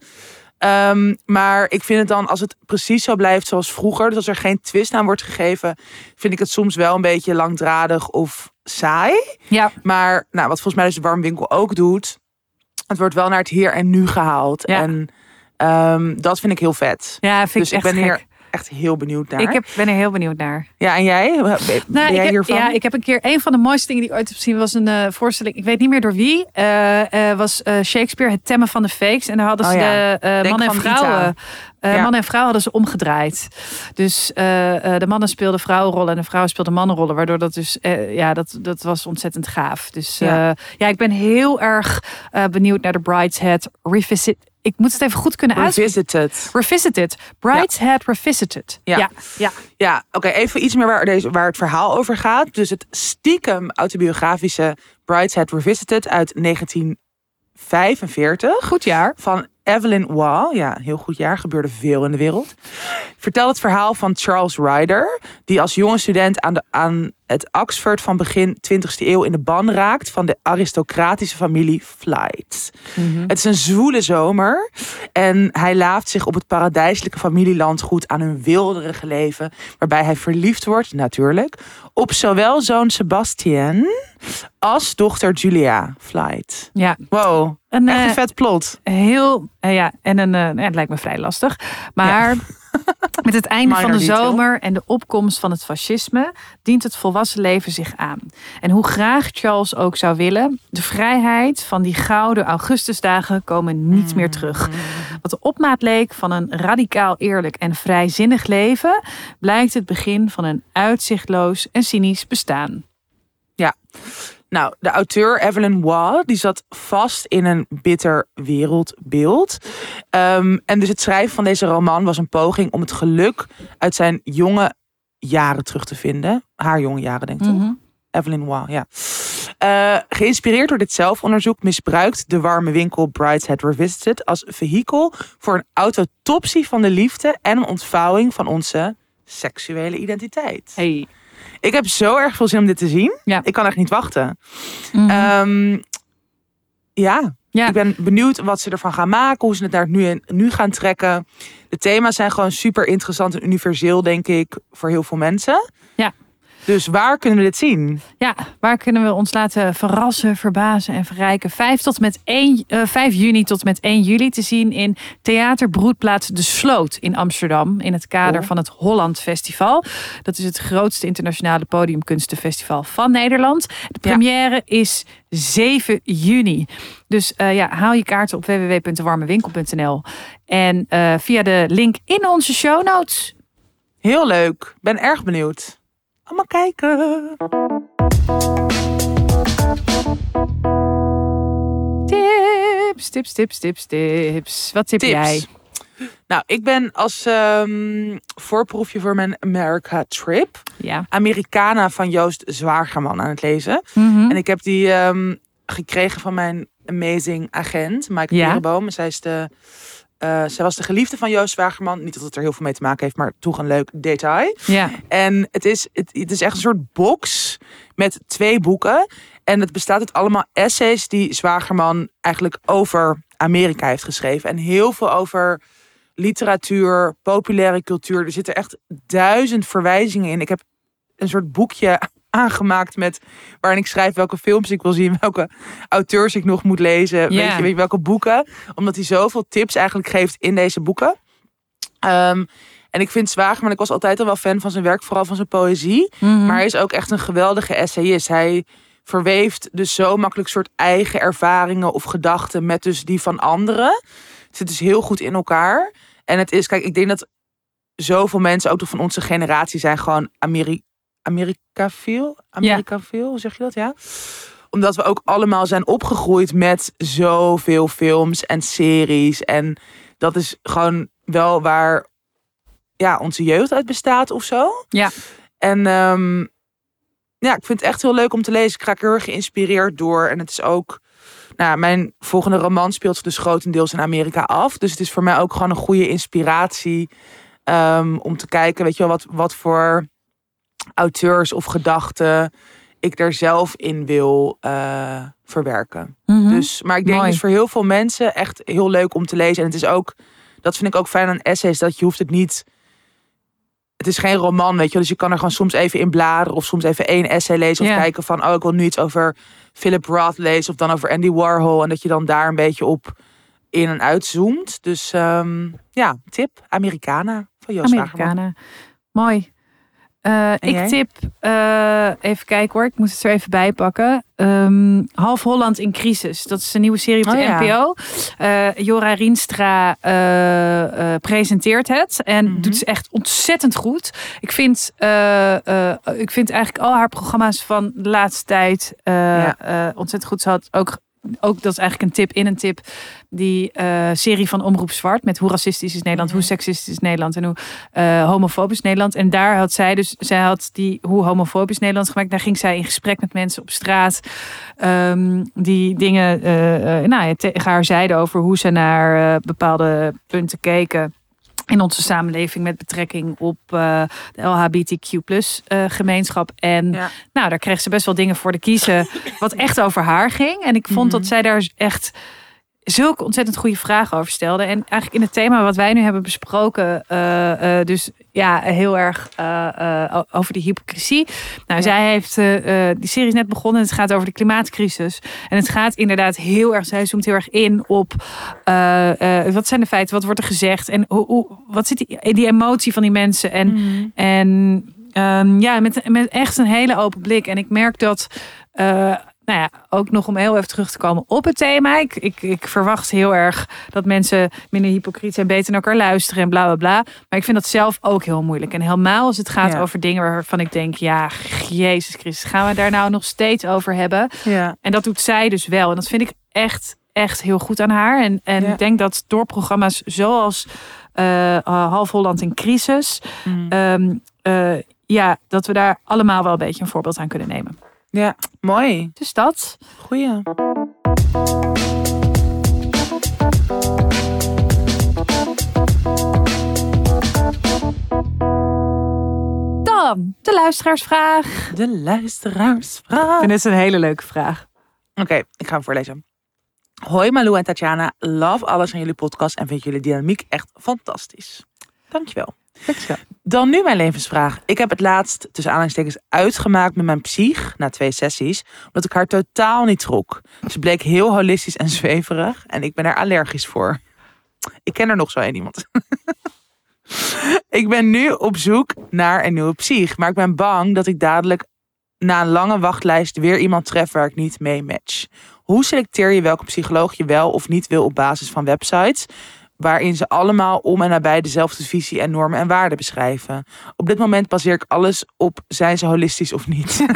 Ehm, maar ik vind het dan, als het precies zo blijft zoals vroeger, dus als er geen twist aan wordt gegeven, vind ik het soms wel een beetje langdradig of saai. Ja, Maar nou, wat volgens mij dus de Warmwinkel ook doet, het wordt wel naar het hier en nu gehaald. Ja. En ehm, dat vind ik heel vet. ja vind Dus ik ik echt ben gek. hier echt heel benieuwd naar. Ik heb, ben er heel benieuwd naar. Ja, en jij? Ben Nou, jij ik heb? Ja, ik heb een keer een van de mooiste dingen die ik ooit heb gezien was een eh, voorstelling. Ik weet niet meer door wie. eh, eh, was Shakespeare het temmen van de fakes en daar hadden ze Oh ja. de man en vrouwen. Ja. Man en vrouw hadden ze omgedraaid. Dus de mannen speelden vrouwenrollen en de vrouwen speelden mannenrollen. Waardoor dat dus, ja, dat, dat was ontzettend gaaf. Dus Ja. ja, ik ben heel erg benieuwd naar de Brideshead Revisit. Ik moet het even goed kunnen uitspreken. Revisited. Revisited. Brideshead Revisited. Ja. ja. ja. Ja, oké, even iets meer waar, deze, waar het verhaal over gaat. Dus het stiekem autobiografische Brideshead Revisited uit 1945 Goed jaar. van Evelyn Waugh. Ja, heel goed jaar. Gebeurde veel in de wereld. Vertelt het verhaal van Charles Ryder. Die als jonge student aan, de, aan het Oxford van begin 20e eeuw in de ban raakt van de aristocratische familie Flight. Het is een zwoele zomer. En hij laaft zich op het paradijselijke familielandgoed aan hun wilderige leven. Waarbij hij verliefd wordt, natuurlijk, op zowel zoon Sebastian als dochter Julia Flight. Ja. Wow, Een, echt een eh, vet plot. heel, eh, ja, en een, ja, het lijkt me vrij lastig. Maar met het einde van de detail. zomer en de opkomst van het fascisme dient het volwassen leven zich aan. En hoe graag Charles ook zou willen, de vrijheid van die gouden Augustusdagen komen niet meer terug. Wat de opmaat leek van een radicaal eerlijk en vrijzinnig leven, blijkt het begin van een uitzichtloos en cynisch bestaan. Nou, de auteur Evelyn Waugh, die zat vast in een bitter wereldbeeld. Ehm, en dus het schrijven van deze roman was een poging om het geluk uit zijn jonge jaren terug te vinden. Haar jonge jaren, denk ik. Mhm. Evelyn Waugh, ja. Eh, geïnspireerd door dit zelfonderzoek misbruikt de warme winkel Brideshead Revisited als vehikel voor een autopsie van de liefde en een ontvouwing van onze seksuele identiteit. Hey. Ik heb zo erg veel zin om dit te zien. Ja. Ik kan echt niet wachten. Mhm. Ehm, ja, Ja. ik ben benieuwd wat ze ervan gaan maken, hoe ze het naar het nu, en nu gaan trekken. De thema's zijn gewoon super interessant en universeel, denk ik, voor heel veel mensen. Dus waar kunnen we dit zien? Ja, waar kunnen we ons laten verrassen, verbazen en verrijken? 5, tot met 1, eh, 5 juni tot met 1 juli te zien in Theater Broedplaats De Sloot in Amsterdam. In het kader Oh. van het Holland Festival. Dat is het grootste internationale podiumkunstenfestival van Nederland. De Ja. première is 7 juni. Dus eh, ja, haal je kaarten op www.warmewinkel.nl. En eh, via de link in onze show notes. Heel leuk. Ben erg benieuwd. Allemaal kijken. Tips, tips, tips, tips, tips. Wat tip Tips. jij? Nou, ik ben als ehm, voorproefje voor mijn America trip Ja. Americana van Joost Zwagerman aan het lezen. Mhm. En ik heb die ehm, gekregen van mijn amazing agent, Maaike Ja. Zij, is de, eh, zij was de geliefde van Joost Zwagerman. Niet dat het er heel veel mee te maken heeft, maar toch een leuk detail. Ja. En het is, het, het is echt een soort box met twee boeken. En het bestaat uit allemaal essays die Zwagerman eigenlijk over Amerika heeft geschreven. En heel veel over literatuur, populaire cultuur. Er zitten echt duizend verwijzingen in. Ik heb een soort boekje aangemaakt met waarin ik schrijf welke films ik wil zien, welke auteurs ik nog moet lezen, weet, je, weet je welke boeken, omdat hij zoveel tips eigenlijk geeft in deze boeken. Ehm, en ik vind Zwageman, ik was altijd al wel fan van zijn werk, vooral van zijn poëzie. Mhm. Maar hij is ook echt een geweldige essayist. Hij verweeft dus zo makkelijk soort eigen ervaringen of gedachten met dus die van anderen. Het zit dus heel goed in elkaar. En het is, kijk, ik denk dat zoveel mensen, ook toch van onze generatie, zijn gewoon Ameri Amerikafiel. Amerikafiel, hoe zeg je dat? Ja. Omdat we ook allemaal zijn opgegroeid met zoveel films en series. En dat is gewoon wel waar ja, onze jeugd uit bestaat of zo. Ja. En ehm, ja, ik vind het echt heel leuk om te lezen. Ik raak heel erg geïnspireerd door. En het is ook... Nou, mijn volgende roman speelt dus grotendeels in Amerika af. Dus het is voor mij ook gewoon een goede inspiratie... ehm, om te kijken, weet je wel, wat, wat voor auteurs of gedachten... ik er zelf in wil eh, verwerken. Mhm. Dus, maar ik denk Mooi. dus voor heel veel mensen echt heel leuk om te lezen. En het is ook, dat vind ik ook fijn aan essays, dat je hoeft het niet. Het is geen roman, weet je. Dus je kan er gewoon soms even in bladeren of soms even één essay lezen of kijken van, oh, ik wil nu iets over Philip Roth lezen of dan over Andy Warhol en dat je dan daar een beetje op in en uitzoomt. Dus ehm, ja, tip Americana van Joost. Amerikanen. Mooi. Eh, ik tip, eh, even kijken hoor, ik moet het er even bij pakken. Ehm, Half Holland in crisis. Dat is een nieuwe serie op de Oh ja. NPO. Eh, Jora Rienstra presenteert het en Mhm. doet ze echt ontzettend goed. Ik vind, ik vind eigenlijk al haar programma's van de laatste tijd Ja. ontzettend goed. Ze had ook ook dat is eigenlijk een tip in een tip. Die eh, serie van Omroep Zwart met hoe racistisch is Nederland, Mhm. hoe seksistisch is Nederland en hoe eh, homofobisch Nederland. En daar had zij dus, zij had die hoe homofobisch Nederland gemaakt. Daar ging zij in gesprek met mensen op straat. ehm, die dingen eh, nou, ja, tegen haar zeiden over hoe ze naar bepaalde punten keken. In onze samenleving met betrekking op eh, de LHBTQ eh, gemeenschap. En Ja. nou, daar kreeg ze best wel dingen voor te kiezen. Wat echt over haar ging. En ik vond Mhm. dat zij daar echt zulke ontzettend goede vragen over stelde. En eigenlijk in het thema wat wij nu hebben besproken, eh, eh, dus ja, heel erg eh, over die hypocrisie. Nou, Ja. zij heeft die serie is net begonnen. Het gaat over de klimaatcrisis. En het gaat inderdaad heel erg, zij zoomt heel erg in op wat zijn de feiten, wat wordt er gezegd en hoe, hoe, wat zit die, die emotie van die mensen. En Mhm. en ehm, ja, met, met echt een hele open blik. En ik merk dat, nou ja, ook nog om heel even terug te komen op het thema. Ik, ik, ik verwacht heel erg dat mensen minder hypocriet zijn, beter naar elkaar luisteren en bla bla bla. Maar ik vind dat zelf ook heel moeilijk. En helemaal als het gaat Ja. over dingen waarvan ik denk, ja, Jezus Christus, gaan we daar nou nog steeds over hebben? Ja. En dat doet zij dus wel. En dat vind ik echt, echt heel goed aan haar. En, en Ja. ik denk dat door programma's zoals eh, eh, Half Holland in Crisis, Mhm. ehm, eh, ja, dat we daar allemaal wel een beetje een voorbeeld aan kunnen nemen. Ja, mooi. Dus dat. Goeie. Dan de luisteraarsvraag. De luisteraarsvraag. Ik vind het een hele leuke vraag. Oké, ik ga hem voorlezen. Hoi Malou en Tatjana, love alles aan jullie podcast en vind jullie dynamiek echt fantastisch. Dankjewel. Dan nu mijn levensvraag. Ik heb het laatst tussen aanhalingstekens uitgemaakt met mijn psych na twee sessies, omdat ik haar totaal niet trok. Ze bleek heel holistisch en zweverig en ik ben er allergisch voor. Ik ken er nog zo één iemand. ik ben nu op zoek naar een nieuwe psych, maar ik ben bang dat ik dadelijk na een lange wachtlijst weer iemand tref waar ik niet mee match. Hoe selecteer je welke psycholoog je wel of niet wil op basis van websites? Waarin ze allemaal om en nabij dezelfde visie en normen en waarden beschrijven. Op dit moment baseer ik alles op zijn ze holistisch of niet.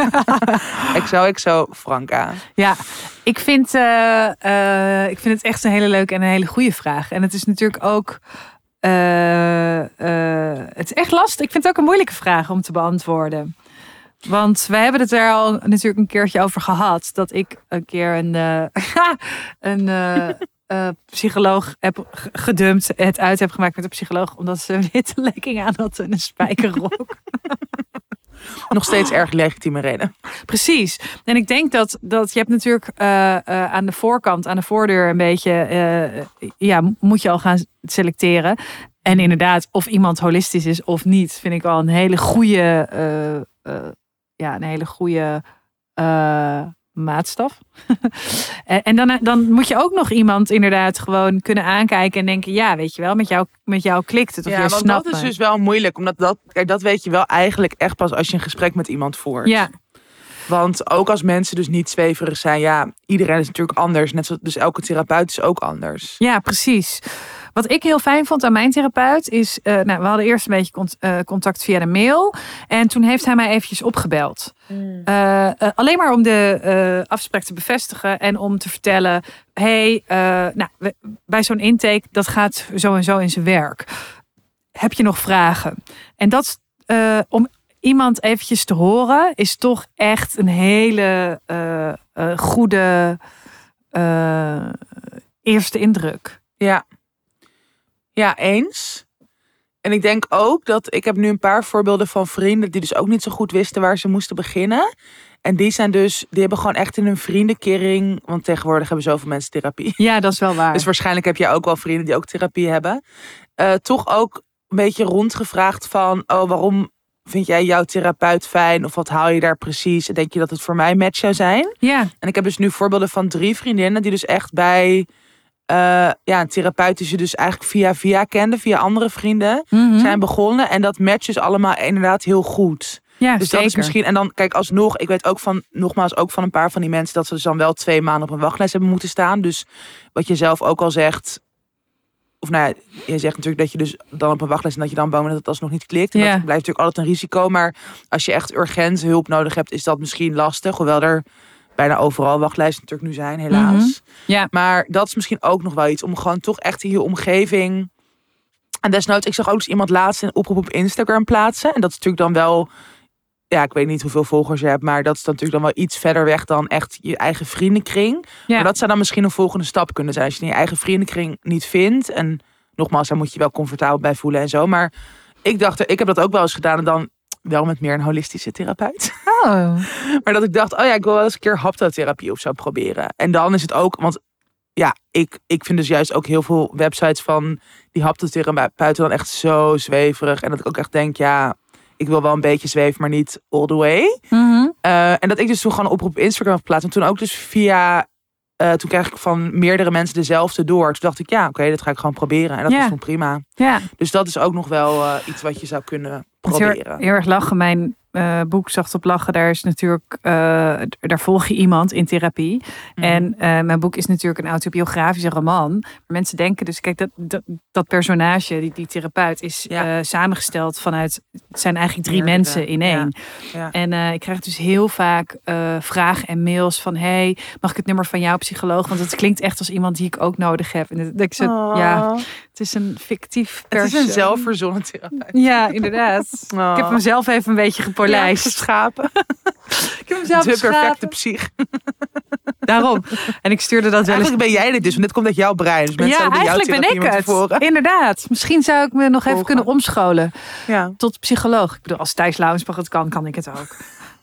XO, XO, Franka. Ja, ik vind, eh, ik vind het echt een hele leuke en een hele goede vraag. En het is natuurlijk ook. eh, het is echt lastig. Ik vind het ook een moeilijke vraag om te beantwoorden. Want wij hebben het er al natuurlijk een keertje over gehad. Dat ik een keer een, een eh, psycholoog heb gedumpt. Het uit heb gemaakt met een psycholoog. Omdat ze een witte lekking aan had en een spijkerrok. Nog steeds erg legitieme reden. Precies. En ik denk dat, dat je hebt natuurlijk eh, eh, aan de voorkant, aan de voordeur een beetje, ja, moet je al gaan selecteren. En inderdaad, of iemand holistisch is of niet, vind ik al een hele goede, ja, een hele goede maatstaf. en dan, dan moet je ook nog iemand inderdaad gewoon kunnen aankijken en denken, ja, weet je wel, met jou, met jou klikt het. Of Ja, want snapt dat is dus wel moeilijk. Omdat dat, kijk, dat weet je wel eigenlijk echt pas als je een gesprek met iemand voert. Ja, Want ook als mensen dus niet zweverig zijn, ja, iedereen is natuurlijk anders. Net zoals dus elke therapeut is ook anders. Ja, precies. Wat ik heel fijn vond aan mijn therapeut is, eh, nou, we hadden eerst een beetje cont- eh, contact via de mail. En toen heeft hij mij eventjes opgebeld. Eh, eh, alleen maar om de afspraak te bevestigen en om te vertellen: hey, nou, we- bij zo'n intake, dat gaat zo en zo in zijn werk. Heb je nog vragen? En dat om iemand eventjes te horen, is toch echt een hele goede eerste indruk. Ja. Ja, eens. En ik denk ook dat ik heb nu een paar voorbeelden van vrienden die dus ook niet zo goed wisten waar ze moesten beginnen. En die zijn dus, die hebben gewoon echt in hun vriendenkering, want tegenwoordig hebben zoveel mensen therapie. Ja, dat is wel waar. Dus waarschijnlijk heb jij ook wel vrienden die ook therapie hebben. Eh, toch ook een beetje rondgevraagd van, oh, waarom vind jij jouw therapeut fijn? Of wat haal je daar precies? En denk je dat het voor mij match zou zijn? ja, En ik heb dus nu voorbeelden van drie vriendinnen die dus echt bij eh, ja, een therapeut die ze dus eigenlijk via via kenden, via andere vrienden, Mhm. zijn begonnen. En dat matcht dus allemaal inderdaad heel goed. ja Dus zeker. dat is misschien. En dan kijk, alsnog, ik weet ook van, nogmaals, ook van een paar van die mensen dat ze dus dan wel twee maanden op een wachtlijst hebben moeten staan. Dus wat je zelf ook al zegt. Of nou ja, je zegt natuurlijk dat je dus dan op een wachtlijst en dat je dan bang bent dat het alsnog niet klikt. En Ja. dat blijft natuurlijk altijd een risico. Maar als je echt urgent hulp nodig hebt, is dat misschien lastig. Hoewel er bijna overal wachtlijsten natuurlijk nu zijn, helaas. Mhm. Ja. Maar dat is misschien ook nog wel iets om gewoon toch echt in je omgeving. En desnoods, ik zag ook eens iemand laatst een oproep op Instagram plaatsen. En dat is natuurlijk dan wel. Ja, ik weet niet hoeveel volgers je hebt, maar dat is dan natuurlijk dan wel iets verder weg dan echt je eigen vriendenkring. Ja. Maar dat zou dan misschien een volgende stap kunnen zijn. Als je in je eigen vriendenkring niet vindt. En nogmaals, daar moet je je wel comfortabel bij voelen en zo. Maar ik dacht, ik heb dat ook wel eens gedaan. En dan wel met meer een holistische therapeut. Oh. Maar dat ik dacht, oh ja, ik wil wel eens een keer haptotherapie of zo proberen. En dan is het ook, want ja, ik, ik vind dus juist ook heel veel websites van die haptotherapeuten dan echt zo zweverig. En dat ik ook echt denk, ja, ik wil wel een beetje zweven, maar niet all the way. Mhm. Eh, en dat ik dus toen gewoon een oproep op Instagram heb geplaatst. En toen ook dus via, eh, toen kreeg ik van meerdere mensen dezelfde door. Toen dacht ik, ja, oké, dat ga ik gewoon proberen. En dat Ja. was toen prima. Ja. Dus dat is ook nog wel eh, iets wat je zou kunnen is heel, proberen. heel erg lachen. Mijn eh, boek Zacht op Lachen, daar is natuurlijk, eh, daar volg je iemand in therapie. Mhm. En mijn boek is natuurlijk een autobiografische roman. Maar mensen denken dus, kijk, dat, dat, dat personage, die, die therapeut, is Ja. samengesteld vanuit, het zijn eigenlijk drie Meerdere, mensen in één. Ja. En ik krijg dus heel vaak vragen en mails van, hey, mag ik het nummer van jouw psycholoog? Want het klinkt echt als iemand die ik ook nodig heb. En dat ik zo, ja, het is een fictief het is een persoon. zelfverzonnen therapeut. Ja, inderdaad. Oh. Ik heb hem zelf even een beetje Ja, gepolijst. geschapen. ik heb hem zelf De perfecte psych. Daarom. En ik stuurde dat wel eens. Eigenlijk ben jij dit dus, want dit komt uit jouw brein. Dus Ja, eigenlijk ben ik het. Inderdaad. Misschien zou ik me nog even kunnen omscholen Ja. tot psycholoog. Ik bedoel, als Thijs Lauwensbach het kan, kan ik het ook.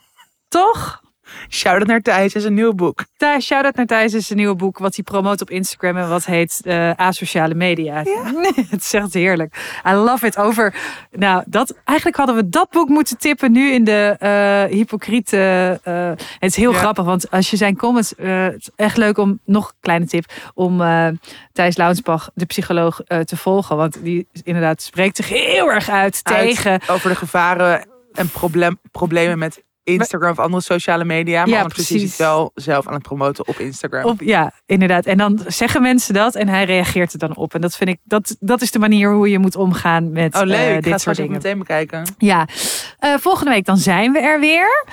Toch? Shout-out naar Thijs, is een nieuw boek. Thijs, shout-out naar Thijs is een nieuwe boek wat hij promoot op Instagram en wat heet eh Asociale Media. het is echt heerlijk. I love it. Over, nou, dat, eigenlijk hadden we dat boek moeten tippen nu in de eh hypocriete. eh, het is heel Ja. grappig, want als je zijn comments, het is echt leuk om, nog een kleine tip, om Thijs Launsbach, de psycholoog, te volgen. Want die inderdaad spreekt zich heel erg uit, Uit tegen Over de gevaren en probleem, problemen met Instagram of andere sociale media. Maar Ja, ondertussen is hij precies. het wel zelf aan het promoten op Instagram. Op, ja, inderdaad. En dan zeggen mensen dat en hij reageert er dan op. En dat vind ik, dat, dat is de manier hoe je moet omgaan met oh leuk, ik ga dit soort dingen. meteen bekijken. Ja, Eh, volgende week dan zijn we er weer.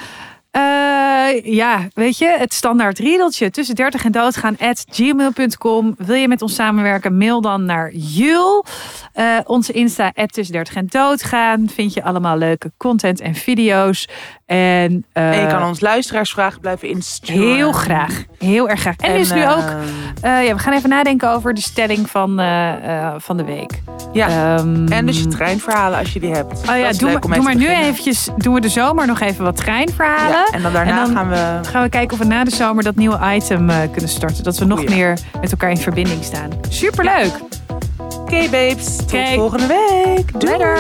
Eh, ja, weet je, het standaard riedeltje tussen 30 en doodgaan at gmail.com. Wil je met ons samenwerken, mail dan naar Jul. Eh, onze Insta at tussen 30 en doodgaan. Vind je allemaal leuke content en video's. En, eh, en je kan ons luisteraarsvragen blijven insturen. heel graag, heel erg graag. En, En, dus nu ook, ja, we gaan even nadenken over de stelling van, van de week. Ja, Ehm, en dus je treinverhalen als je die hebt. Oh ja, doe, maar, doe nu eventjes, doen we de zomer nog even wat treinverhalen. Ja, en dan daarna En dan- gaan we... gaan we kijken of we na de zomer dat nieuwe item eh, kunnen starten. Dat we nog Goeie. meer met elkaar in verbinding staan. Superleuk. Oké babes, tot volgende week. Doei. Later.